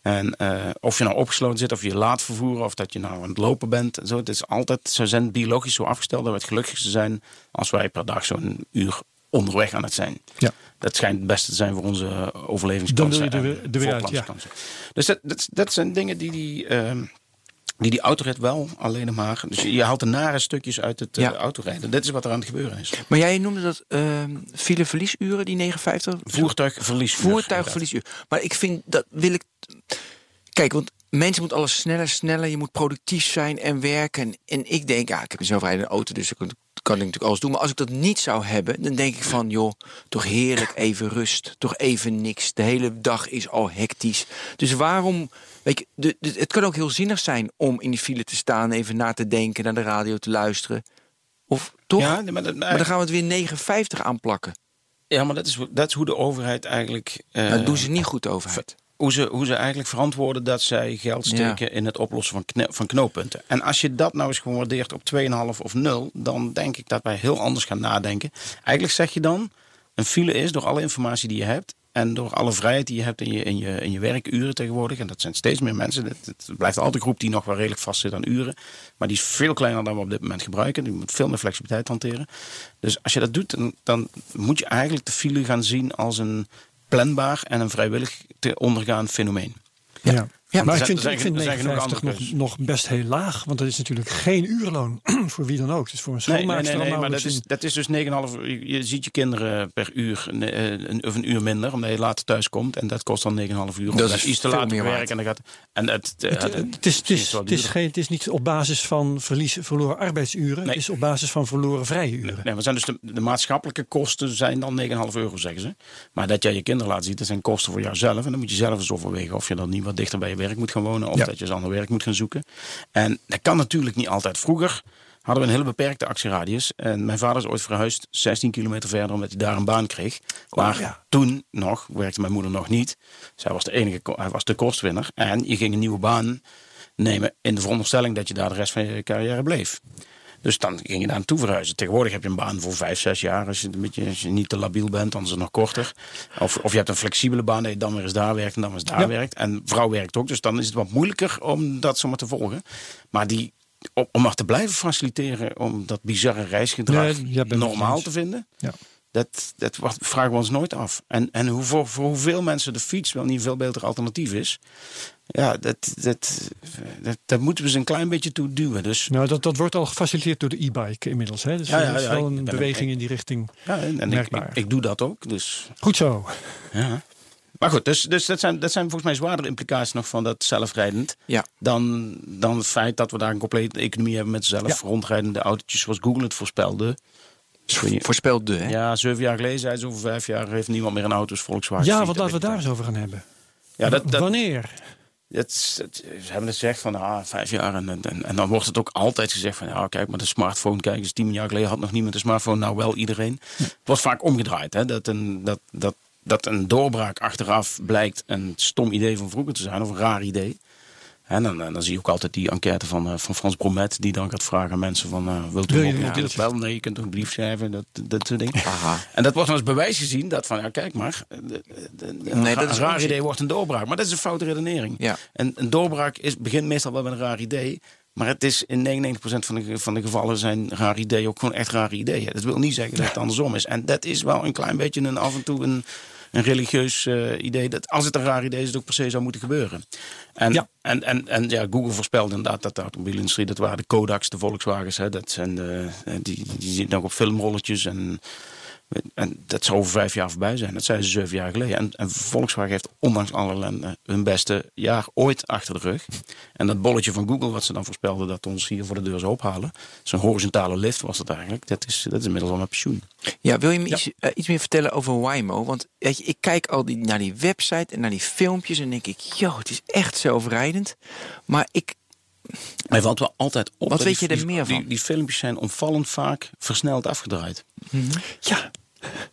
En eh, of je nou opgesloten zit, of je laat vervoeren, of dat je nou aan het lopen bent. en Zo, het is altijd, ze zijn biologisch zo afgesteld dat we het gelukkigste zijn als wij per dag zo'n uur onderweg aan het zijn. Ja. Dat schijnt het beste te zijn voor onze overlevingskansen. Dan wil je en weer- weer uit, voortplantingskansen. Dus dat, dat, dat zijn dingen die die, ehm, die, die autorit wel alleen maar. Dus je haalt de nare stukjes uit het eh, autorijden. Dit is wat er aan het gebeuren is. Maar jij noemde dat ehm fileverliesuren, die 59? Voertuigverlies. Voertuigverliesuur. Maar ik vind dat wil ik. Kijk, want mensen moeten alles sneller, sneller. Je moet productief zijn en werken. En ik denk, ja, ik heb een zelfrijdende auto, dus ik kan, kan ik natuurlijk alles doen. Maar als ik dat niet zou hebben, dan denk ik van, joh, toch heerlijk even rust. Toch even niks. De hele dag is al hectisch. Dus waarom. Weet je, de, de- het kan ook heel zinnig zijn om in die file te staan, even na te denken, naar de radio te luisteren. Of toch? Ja, maar, dat, maar dan gaan we het weer 59 aanplakken. ja, maar dat is, dat is hoe de overheid eigenlijk. eh, dat doen ze niet goed, de overheid. hoe ze, hoe ze eigenlijk verantwoorden dat zij geld steken in het oplossen van, van knooppunten. En als je dat nou eens gewoon waardeert op 2,5 of 0, dan denk ik dat wij heel anders gaan nadenken. Eigenlijk zeg je dan, een file is door alle informatie die je hebt en door alle vrijheid die je hebt in je, in je, in je werkuren tegenwoordig. En dat zijn steeds meer mensen. Het, het blijft altijd een groep die nog wel redelijk vast zit aan uren. Maar die is veel kleiner dan we op dit moment gebruiken. Die moet veel meer flexibiliteit hanteren. Dus als je dat doet, dan, dan moet je eigenlijk de file gaan zien als een planbaar en een vrijwillig te ondergaan fenomeen. Ja. Ja, maar ik zijn- vind, er ik zijn- vind er zijn genoeg 59 nog, nog best heel laag. Want dat is natuurlijk geen uurloon voor wie dan ook. Dus voor een Nee, nee, schoonmaakster nee, nee, al maar dat is, dat is dus 9,5 uur. Je- Je ziet je kinderen per uur eh, een, of een uur minder, omdat je later thuis komt. En dat kost dan 9,5 uur. Dat is je iets te veel laat meer werken. waard. En, dan gaat, en het, eh, Het, het, is, het, is, het, is geen, het is niet op basis van verlies, verloren arbeidsuren. Nee. Het is op basis van verloren vrije uren. Nee, maar zijn dus de, de maatschappelijke kosten zijn dan 9,5 euro, zeggen ze. Maar dat jij je kinderen laat zien, dat zijn kosten voor jouzelf. En dan moet je zelf eens overwegen of je dan niet wat dichter bij je werk moet gaan wonen. Of Ja. dat je eens ander werk moet gaan zoeken. En dat kan natuurlijk niet altijd. Vroeger hadden we een hele beperkte actieradius. En mijn vader is ooit verhuisd 16 kilometer verder, omdat hij daar een baan kreeg. Maar ja. toen nog, werkte mijn moeder nog niet. Zij was de enige, hij was de kostwinner. En je ging een nieuwe baan nemen in de veronderstelling dat je daar de rest van je carrière bleef. Dus dan ging je daar naartoe verhuizen. Tegenwoordig heb je een baan voor vijf, zes jaar. Als je, een beetje, als je niet te labiel bent, dan is het nog korter. Of, of je hebt een flexibele baan dat je dan weer eens daar werkt en dan weer eens daar Ja. werkt. En vrouw werkt ook, dus dan is het wat moeilijker om dat zomaar te volgen. Maar die, om, om maar te blijven faciliteren om dat bizarre reisgedrag ja, normaal te vinden. Ja. Dat, dat vragen we ons nooit af. En, en hoe, voor, voor hoeveel mensen de fiets wel niet een veel beter alternatief is. Ja, dat, dat, dat, daar moeten we ze een klein beetje toe duwen. Dus Nou, dat, dat wordt al gefaciliteerd door de e-bike inmiddels. Hè? Dus Ja, ja, dat is ja, wel een beweging in die richting. ja, en, en ik, Merkbaar. ik, ik doe dat ook. Dus, Goed zo. ja. Maar goed, dus, dus dat, zijn, dat zijn volgens mij zwaardere implicaties nog van dat zelfrijdend. Ja. Dan, dan het feit dat we daar een complete economie hebben met zelf Ja. rondrijdende autootjes zoals Google het voorspelde. Voorspeld de, hè? Ja, zeven jaar geleden zei ze over vijf jaar heeft niemand meer een auto als Volkswagen. Ja, wat laten we daar eens over gaan hebben. Ja, dat, dat, Wanneer? Het, ze hebben het gezegd van ah, vijf jaar. En, en, en dan wordt het ook altijd gezegd van ja, kijk maar de smartphone. Kijk eens, tien jaar geleden had nog niemand een smartphone. Nou wel iedereen. Het wordt vaak omgedraaid. Hè? Dat, een, dat, dat, dat een doorbraak achteraf blijkt een stom idee van vroeger te zijn. Of een raar idee. En dan, dan zie je ook altijd die enquête van, eh, van Frans Bromet. Die dan gaat vragen aan mensen van eh, wilt u ja, deeltje? wel? Nee, je kunt ook een brief schrijven. Dat, dat soort dingen. Aha. En dat wordt dan als bewijs gezien dat van, ja kijk maar, de- de- de- Nee, een, dat is een raar idee wordt een doorbraak. Maar dat is een foute redenering. Ja. En een doorbraak is, begint meestal wel met een raar idee. Maar het is in 99% van de, van de gevallen zijn raar ideeën ook gewoon echt rare ideeën. Dat wil niet zeggen dat het andersom is. En dat is wel een klein beetje een af en toe een, een religieus eh, idee. Dat als het een raar idee is, het ook per se zou moeten gebeuren. En, Ja. en, en, en ja, Google voorspelde inderdaad dat de automobielindustrie, dat waren de Kodaks, de Volkswagens. Hè, dat zijn de, die, die zitten nog op filmrolletjes en en dat zou over vijf jaar voorbij zijn. Dat zei ze zeven jaar geleden. En, en Volkswagen heeft ondanks alle ellende hun beste jaar ooit achter de rug. En dat bolletje van Google, wat ze dan voorspelden dat ons hier voor de deur zou ophalen. Zo'n horizontale lift was dat eigenlijk. Dat is, dat is inmiddels al met pensioen. Ja, wil je me Iets, eh, iets meer vertellen over Waymo? Want weet je, ik kijk al die, naar die website en naar die filmpjes en denk ik, joh, het is echt zelfrijdend. Maar ik, Mij valt wel altijd op. Wat weet die- je er die- meer van? Die, die filmpjes zijn opvallend vaak versneld afgedraaid. Ja, En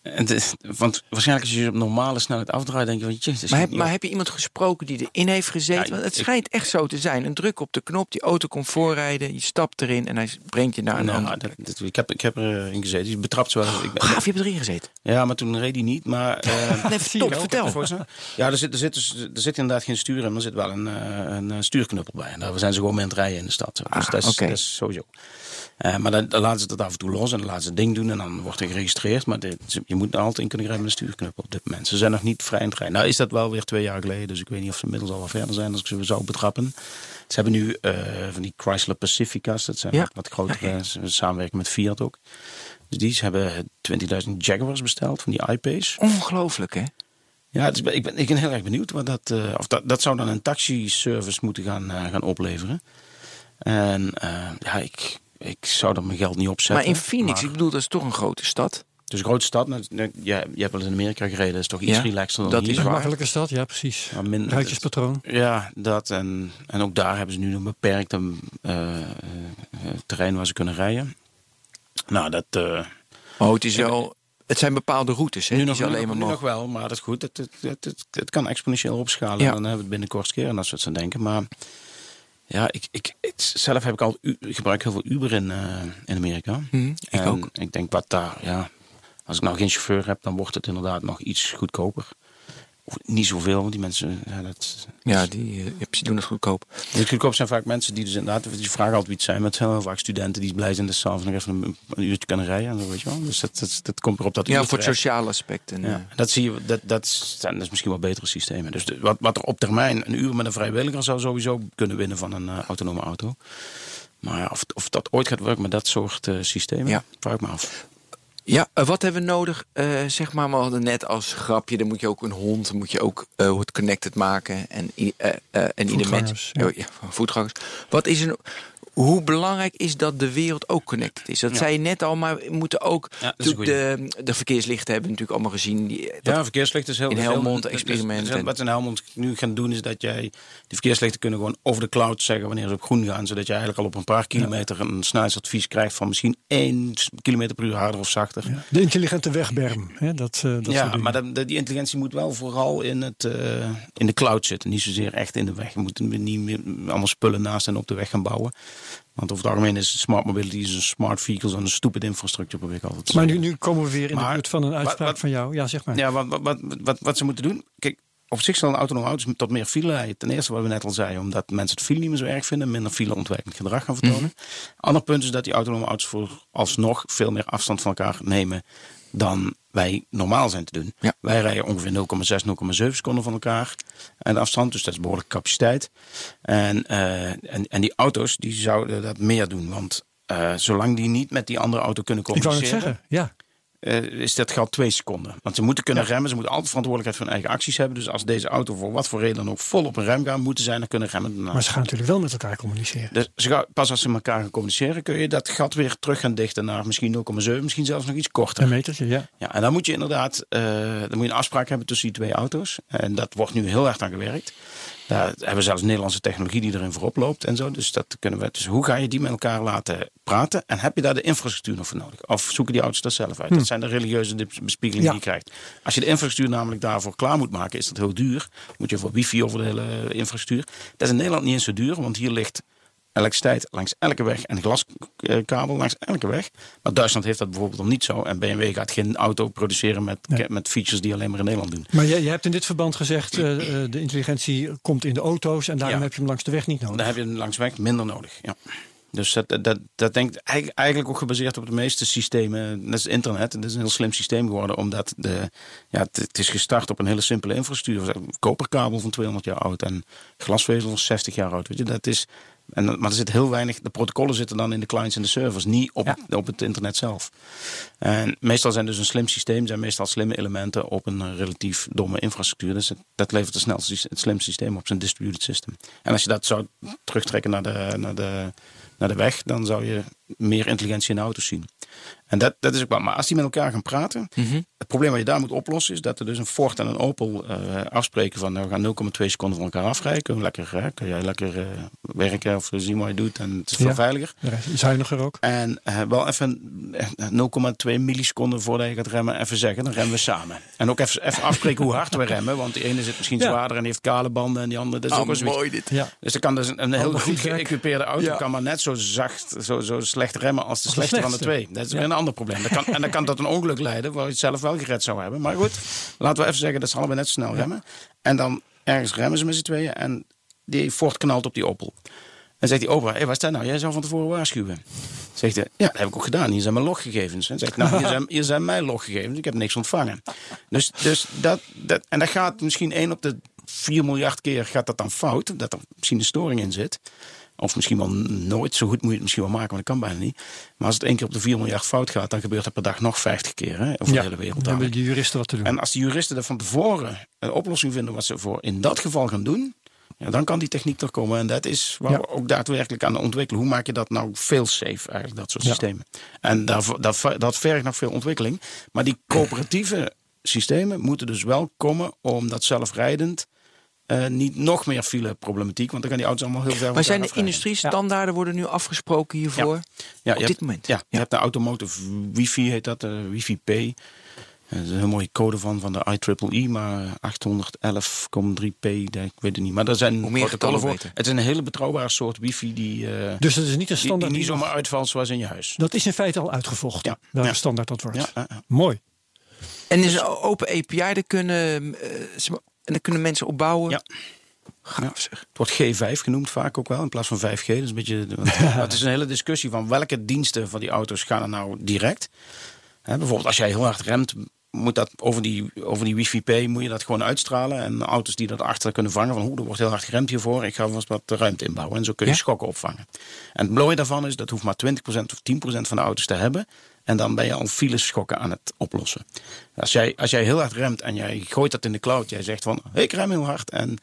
het- want waarschijnlijk als je op normale snelheid afdraait, denk je van, jezus. maar, heb, maar heb je iemand gesproken die erin heeft gezeten? Ja, Want het ik- schijnt echt zo te zijn. Een druk op de knop, die auto komt voorrijden, je stapt erin en hij brengt je naar een Nou, andere dat, plek. dat- ik, heb, ik heb erin gezeten. Die betrapt wel. eens. Ik ben- Gaaf, je hebt erin gezeten. Ja, maar toen reed hij niet. Maar, eh, Nee, je top, vertel. ja, er zit, er, zit dus, er zit inderdaad geen stuur in, maar er zit wel een, eh, een eh, stuurknuppel bij. En daar zijn ze gewoon aan het rijden in de stad. Dus Ah, dat, is, dat is sowieso. Eh, maar dan, dan laten ze het af en toe los en dan laten ze het ding doen en dan wordt er geregistreerd. Maar dit- je moet er altijd in kunnen rijden met een stuurknuppel op dit moment. Ze zijn nog niet vrij aan het rijden. Nou is dat wel weer twee jaar geleden, dus ik weet niet of ze inmiddels al wel verder zijn als ik ze zou betrappen. Ze hebben nu eh, van die Chrysler Pacificas, dat zijn Ja. wat, wat grotere ze samenwerken met Fiat ook. Dus die hebben 20.000 Jaguars besteld van die iPace. Ongelooflijk, hè? Ja, ik, ben, ik ben heel erg benieuwd. Wat dat, eh, of dat, dat zou dan een taxiservice moeten gaan, gaan opleveren. En ja, ik, ik zou er mijn geld niet op zetten. Maar in Phoenix, Maar ik bedoel, dat is toch een grote stad. het is een grote stad. Nou, nou, ja, je hebt wel in Amerika gereden. Dat is toch iets Ja, relaxter dan dat hier. is een makkelijke stad, ja precies. Maar min- Ruitjespatroon. Ja, dat. En, en ook daar hebben ze nu een beperkte eh, eh, terrein waar ze kunnen rijden. Nou, dat... eh, Oh, het is wel... Het zijn bepaalde routes, hè? nu nog, alleen maar nog- nu nog wel, maar dat is goed. Het, het, het, het, het kan exponentieel opschalen. Ja. En dan hebben we het binnenkort keer en dat soort van denken. Maar ja, ik, ik, zelf heb ik al gebruik heel veel Uber in, eh, in Amerika. Mhm, ik en ook. Ik denk wat daar, ja, als ik nou geen chauffeur heb, dan wordt het inderdaad nog iets goedkoper. Niet zoveel, want die mensen, ja, dat, Ja, die, eh, die doen het goedkoop. het goedkoop zijn vaak mensen die dus inderdaad, die vragen altijd wie het zijn, maar het zijn heel vaak studenten die blij zijn dat ze s'avonds nog even een, een uurtje kunnen rijden. En zo, weet je wel. Dus dat, dat, dat komt erop dat Ja, voor terecht. sociale aspect. En, Ja, eh, dat zie je, dat, dat, zijn, dat is misschien wel betere systemen. Dus wat, wat er op termijn een uur met een vrijwilliger zou sowieso kunnen winnen van een eh, autonome auto. Maar ja, of, of dat ooit gaat werken met dat soort eh, systemen, Ja. vraag ik me af. Ja, eh, wat hebben we nodig? Eh, zeg maar, we hadden net als grapje, dan moet je ook een hond, dan moet je ook eh, het connected maken. En, en ieder mens. Ja. Oh, ja, voetgangers. Wat is er, hoe belangrijk is dat de wereld ook connected is? Dat Ja. zei je net al, maar we moeten ook. Ja, de, de verkeerslichten hebben we natuurlijk allemaal gezien. Die, ja, verkeerslichten is heel in Helmond dus- dus- experiment dus en- Wat in Helmond nu gaan doen is dat jij die verkeerslichten kunnen gewoon over de cloud zeggen wanneer ze op groen gaan, zodat je eigenlijk al op een paar kilometer een snelheidsadvies krijgt van misschien 1 kilometer per uur harder of zachter. De intelligente wegberm. Hè, dat, eh, dat ja, maar dat, dat- die intelligentie moet wel vooral in, het, eh, in de cloud zitten. Niet zozeer echt in de weg. Je moet niet meer allemaal spullen naast en op de weg gaan bouwen. Want over het algemeen is smart mobility is een smart vehicles en een stupid infrastructure probeer ik altijd te Maar nu, nu komen we weer in de Maar buurt van een uitspraak wat- van jou. Ja, zeg maar. Ja, wat, wat, wat, wat, ze moeten doen. Kijk, op zich zal een autonome auto's tot meer file rijden. Ten eerste wat we net al zeiden, omdat mensen het file niet meer zo erg vinden, minder file ontwijkend gedrag gaan vertonen. Ander punt is dat die autonome auto's voor alsnog veel meer afstand van elkaar nemen dan wij normaal zijn te doen. Ja. Wij rijden ongeveer 0,6, 0,7 seconden van elkaar en de afstand, dus dat is behoorlijke capaciteit. En, eh, en, en die auto's die zouden dat meer doen, want eh, zolang die niet met die andere auto kunnen Ik wou communiceren, net zeggen, ja. Eh, is dat geldt twee seconden. Want ze moeten kunnen remmen, ze moeten altijd verantwoordelijkheid voor hun eigen acties hebben. Dus als deze auto voor wat voor reden dan ook vol op een rem gaat, moeten zij dan kunnen remmen. Maar ze gaan natuurlijk wel met elkaar communiceren. dus ze gaan, pas als ze met elkaar gaan communiceren, kun je dat gat weer terug gaan dichten naar misschien 0,7, misschien zelfs nog iets korter. Een metertje, ja. Ja, en dan moet je inderdaad eh, dan moet je een afspraak hebben tussen die twee auto's. En dat wordt nu heel erg aan gewerkt. Daar hebben we zelfs Nederlandse technologie die erin voorop loopt en zo. Dus dat kunnen we. Dus hoe ga je die met elkaar laten praten? En heb je daar de infrastructuur nog voor nodig? Of zoeken die auto's dat zelf uit? Dat zijn de religieuze bespiegelingen Ja. die je krijgt. Als je de infrastructuur namelijk daarvoor klaar moet maken, is dat heel duur. Moet je voor wifi over de hele infrastructuur. Dat is in Nederland niet eens zo duur, want hier ligt elektriciteit langs elke weg en glaskabel langs elke weg. Maar Duitsland heeft dat bijvoorbeeld nog niet zo. En BMW gaat geen auto produceren met, Nee. met features die alleen maar in Nederland doen. Maar je, je hebt in dit verband gezegd, eh, eh, de intelligentie komt in de auto's en daarom Ja. heb je hem langs de weg niet nodig. Dan heb je hem langs weg minder nodig. Ja. Dus dat, dat, dat, denkt eigenlijk- ook gebaseerd op de meeste systemen. Dat is internet. Dat is een heel slim systeem geworden. Omdat de, ja, het, het is gestart op een hele simpele infrastructuur. Koperkabel van 200 jaar oud. En glasvezel van 60 jaar oud. Weet je, dat is, en, maar er zit heel weinig. De protocollen zitten dan in de clients en de servers. Niet op, op het internet zelf. En meestal zijn dus een slim systeem. Zijn meestal slimme elementen op een eh, relatief domme infrastructuur. Dus het, dat levert het snelste, het slimste systeem op zijn distributed system. En als je dat zou terugtrekken naar de, naar de, naar de weg, dan zou je meer intelligentie in de auto's zien. En dat, dat is ook wel. Maar als die met elkaar gaan praten, het probleem wat je daar moet oplossen is dat er dus een Ford en een Opel eh, afspreken van nou, we gaan 0,2 seconden van elkaar afrijden. Lekker, hè, kun jij lekker eh, werken of zien wat je doet en het is veel Ja. veiliger. Zuiniger ook. En eh, wel even eh, 0,2 milliseconden voordat je gaat remmen, even zeggen, dan remmen we samen. En ook even, even afspreken hoe hard we remmen, want die ene zit misschien Ja. zwaarder en die heeft kale banden en die andere, dat is ook wel zoiets. mooi dit. Ja. Dus dan kan dus een, een heel goed geëquipeerde auto Ja. kan maar net zo zacht, zo, zo slecht remmen als de Als slechte van de twee. Dat is weer een ander probleem. Dat kan, en dan kan tot een ongeluk leiden waar je het zelf wel gered zou hebben. Maar goed, laten we even zeggen dat ze allebei net zo snel remmen. En dan ergens remmen ze met z'n tweeën en die Ford knalt op die Opel. En zegt die opa, hey, wat is dat nou? Jij zou van tevoren waarschuwen. Zegt hij, ja, dat heb ik ook gedaan. Hier zijn mijn loggegevens. En zegt nou, hier zijn, hier zijn mijn loggegevens. Ik heb niks ontvangen. Dus, dus dat, dat, en dat gaat misschien één op de 4 miljard keer gaat dat dan fout. Dat er misschien een storing in zit. Of misschien wel nooit. Zo goed moet je het misschien wel maken, maar dat kan bijna niet. Maar als het één keer op de 4 miljard fout gaat, dan gebeurt dat per dag nog 50 keer. Hè, over de hele wereld. dan hebben de juristen wat te doen. En als de juristen er van tevoren een oplossing vinden wat ze voor in dat geval gaan doen, ja, dan kan die techniek er komen. En dat is waar Ja. we ook daadwerkelijk aan ontwikkelen. Hoe maak je dat nou veel safe eigenlijk, dat soort Ja. systemen. En daarvoor, dat, dat vergt nog veel ontwikkeling. Maar die coöperatieve systemen moeten dus wel komen om dat zelfrijdend eh, niet nog meer file problematiek. Want dan gaan die auto's allemaal heel ver Maar zijn de industriestandaarden worden nu afgesproken hiervoor? Ja, Op dit hebt- moment? Ja, je hebt de automotive wifi, heet dat, de wifi P. Eh, Er is een heel mooie code van, van de IEEE, maar 811,3p, ik weet het niet. Maar daar zijn Hoe meer protocollen getallen, voor. beter. Het is een hele betrouwbare soort wifi die, eh, dus dat is niet een die, die standaard. niet die- zomaar uitvalt zoals in je huis. dat is in feite al uitgevochten. Ja. Welke Ja. standaard dat wordt. Ja, ja, ja. Mooi. En is een open API, daar kunnen, eh, en daar kunnen mensen op bouwen? Ja. Zeg. Het wordt G5 genoemd vaak ook wel, in plaats van 5G. Dat is een beetje, want, het is een hele discussie van welke diensten van die auto's gaan er nou direct. Hè, bijvoorbeeld als jij heel hard remt, moet dat over die, over die wifi-p moet je dat gewoon uitstralen. En auto's die dat achter kunnen vangen van hoe er wordt heel hard geremd hiervoor. Ik ga vast wat ruimte inbouwen. En zo kun je Ja? schokken opvangen. En het mooie daarvan is, dat hoeft maar 20% of 10% van de auto's te hebben. En dan ben je al files schokken aan het oplossen. Als jij, als jij heel hard remt en jij gooit dat in de cloud. Jij zegt van, hey, ik rem heel hard. En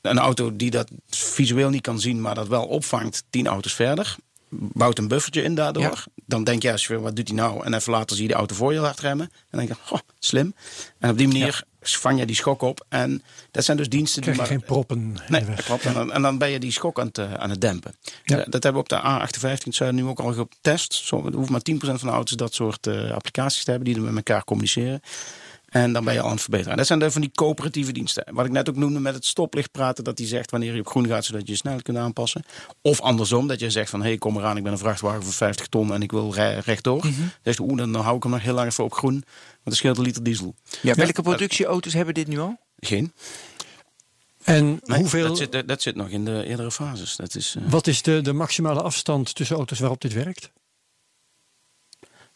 een auto die dat visueel niet kan zien, maar dat wel opvangt, tien auto's verder. Bouwt een buffertje in daardoor. Ja. Dan denk je, als je, wat doet hij nou? En even later zie je de auto voor je heel hard remmen. En dan denk je, goh, slim. En op die manier vang je die schok op. En dat zijn dus diensten Krijg je die geen maar... proppen in Nee. En dan, en dan ben je die schok aan het, eh, aan het dempen. Ja. Dat hebben we op de A58 in Zuiden nu ook al getest. Zo, er hoeft maar 10% van de auto's dat soort eh, applicaties te hebben die er met elkaar communiceren. En dan ben je al aan het verbeteren. En dat zijn dan van die coöperatieve diensten. Wat ik net ook noemde met het stoplicht praten. Dat die zegt wanneer je op groen gaat, zodat je je snelheid kunt aanpassen. Of andersom, dat je zegt van... hé, hey, kom eraan, ik ben een vrachtwagen van 50 ton en ik wil re- rechtdoor. Dan zegt oeh, dan hou ik hem nog heel lang even op groen. Want het scheelt een liter diesel. Ja, welke productieauto's hebben dit nu al? Geen. En Nee, hoeveel, Dat, zit, dat zit nog in de eerdere fases. Dat is, eh, wat is de, de maximale afstand tussen auto's waarop dit werkt?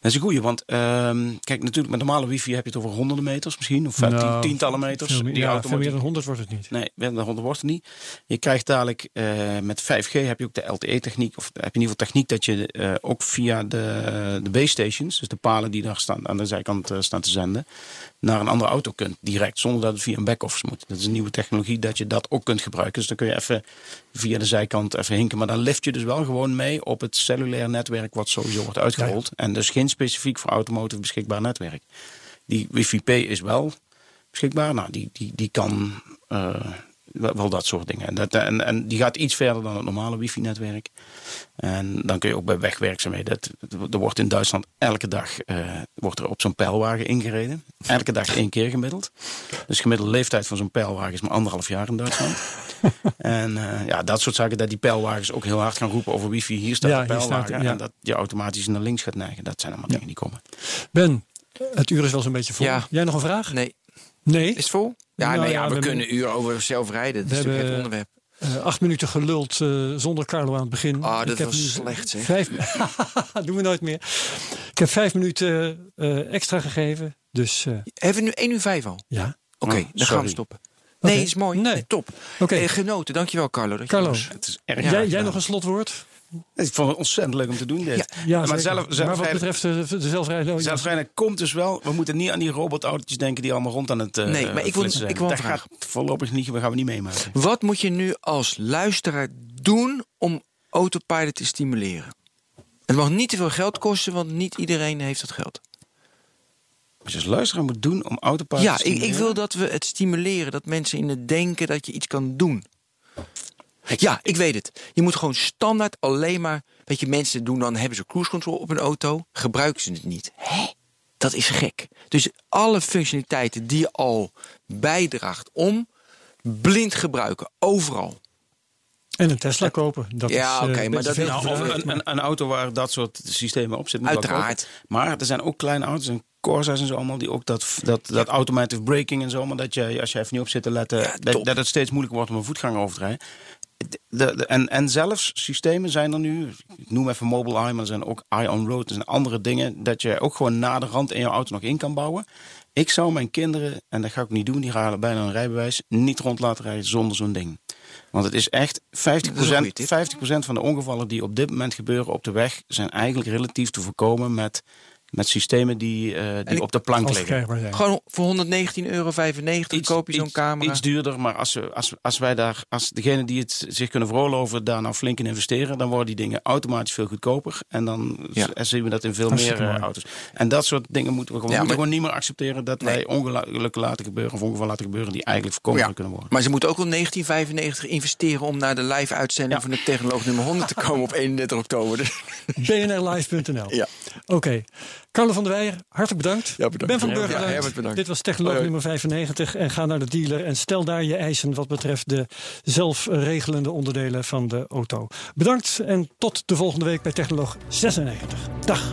Dat is een goeie, want ehm, kijk, natuurlijk met normale wifi heb je het over honderden meters misschien, of Nou, tien- tientallen meters. Veel meer, die ja, auto veel meer dan 100 wordt het niet. Nee, meer dan 100 wordt het niet. Je krijgt dadelijk eh, met 5G heb je ook de LTE-techniek, of heb je in ieder geval techniek dat je eh, ook via de, de base stations, dus de palen die daar staan, aan de zijkant eh, staan te zenden, naar een andere auto kunt direct, zonder dat het via een back-office moet. Dat is een nieuwe technologie dat je dat ook kunt gebruiken. Dus dan kun je even via de zijkant even hinken, maar dan lift je dus wel gewoon mee op het cellulair netwerk wat sowieso wordt uitgerold. En dus geen specifiek voor automotive beschikbaar netwerk. Die wifi-P is wel beschikbaar. Nou, die, die, die kan eh, wel, dat soort dingen. En, dat, en, en die gaat iets verder dan het normale wifi-netwerk. En dan kun je ook bij wegwerkzaamheden. Dat, er wordt in Duitsland elke dag eh, wordt er op zo'n pijlwagen ingereden. Elke dag één keer gemiddeld. Dus de gemiddelde leeftijd van zo'n pijlwagen is maar anderhalf jaar in Duitsland. en eh, ja, dat soort zaken, dat die pijlwagens ook heel hard gaan roepen over wifi. Hier staat Ja, de hier staat pijlwagen. ja. En dat je automatisch naar links gaat neigen. Dat zijn allemaal dingen die komen. Ben, het uur is wel zo'n beetje vol. Ja. Jij nog een vraag? Nee. Nee. Is het vol? Ja, Nou nee, ja, ja, we, we kunnen een uur over zelf rijden. Dat We is natuurlijk het hebben- onderwerp. Eh, acht minuten geluld eh, zonder Carlo aan het begin. Ah, dat Ik heb was nu slecht, zeg. Vijf, doen we nooit meer. Ik heb vijf minuten eh, extra gegeven. Dus eh, Hebben we nu 1 uur 5 al? ja. Oké, Oh, dan gaan sorry. we stoppen. Nee, is mooi. Nee. Nee. top. Oké. Eh, genoten. Dankjewel, Carlo. Dat je Carlo, was. Het is erg jij, jij nog een slotwoord? Ik vond het ontzettend leuk om te doen dit. Ja. Ja, maar zeker. zelf, maar wat betreft de, de zelfrijdende auto's- Zelfrijden komt dus wel. We moeten niet aan die robotautootjes denken die allemaal rond aan het. eh, Nee, maar ik wil- ik wil Dat vraag. gaat voorlopig niet. We gaan we niet meemaken. Wat moet je nu als luisteraar doen om autopilot te stimuleren? Het mag niet te veel geld kosten, want niet iedereen heeft dat geld. Wat je als luisteraar moet doen om autopilot Ja, te ik, ik stimuleren? wil dat we het stimuleren. Dat mensen in het denken dat je iets kan doen. Ja, ik weet het. Je moet gewoon standaard alleen maar... Weet je, mensen doen dan, hebben ze cruise control op een auto. Gebruiken ze het niet. Hè? Dat is gek. Dus alle functionaliteiten die je al bijdraagt om... blind gebruiken, overal. En een Tesla kopen. Dat Ja, is, eh, oké, maar dat- Nou, of gevraagd, een, een, een auto waar dat soort systemen op zitten. Uiteraard. Maar er zijn ook kleine auto's en Corsa's en zo allemaal die ook dat, dat, dat automatic braking en zo. Maar dat je, als je even niet op zit te letten, Ja, dat, dat het steeds moeilijker wordt om een voetganger over te rijden. De, de- en, en zelfs systemen zijn er nu, ik noem even mobile eye, maar er zijn ook eye on road. Er zijn andere dingen dat je ook gewoon na de rand in je auto nog in kan bouwen. Ik zou mijn kinderen, en dat ga ik niet doen, die halen bijna een rijbewijs, niet rond laten rijden zonder zo'n ding. Want het is echt 50%, Dat is een goeie tip. 50 van de ongevallen die op dit moment gebeuren op de weg zijn eigenlijk relatief te voorkomen met, met systemen die, eh, die ik- op de plank liggen. Gewoon voor 119,95 euro koop je zo'n camera. Iets duurder, maar als, we, als, als wij daar, als degene die het zich kunnen veroorloven, daar nou flink in investeren, dan worden die dingen automatisch veel goedkoper. En dan Ja. zien we dat in veel meer eh, auto's. En dat soort dingen moeten we gewoon, Ja, we moeten maar- gewoon niet meer accepteren dat Nee. wij ongelukken laten gebeuren of ongevallen laten gebeuren die eigenlijk voorkomen Ja. kunnen worden. Maar ze moeten ook wel 1995 investeren om naar de live uitzending Ja. van de Technoloog nummer 100 te komen op 31 oktober. Dus- bnrlive.nl. Ja. Oké. Carlo van der Weijer, hartelijk bedankt. Ja, bedankt. Ben van Ja, Burger, bedankt. Herbert, bedankt. Dit was Technoloog hoi. nummer 95. En ga naar de dealer en stel daar je eisen wat betreft de zelfregelende onderdelen van de auto. Bedankt en tot de volgende week bij Technoloog 96. Dag.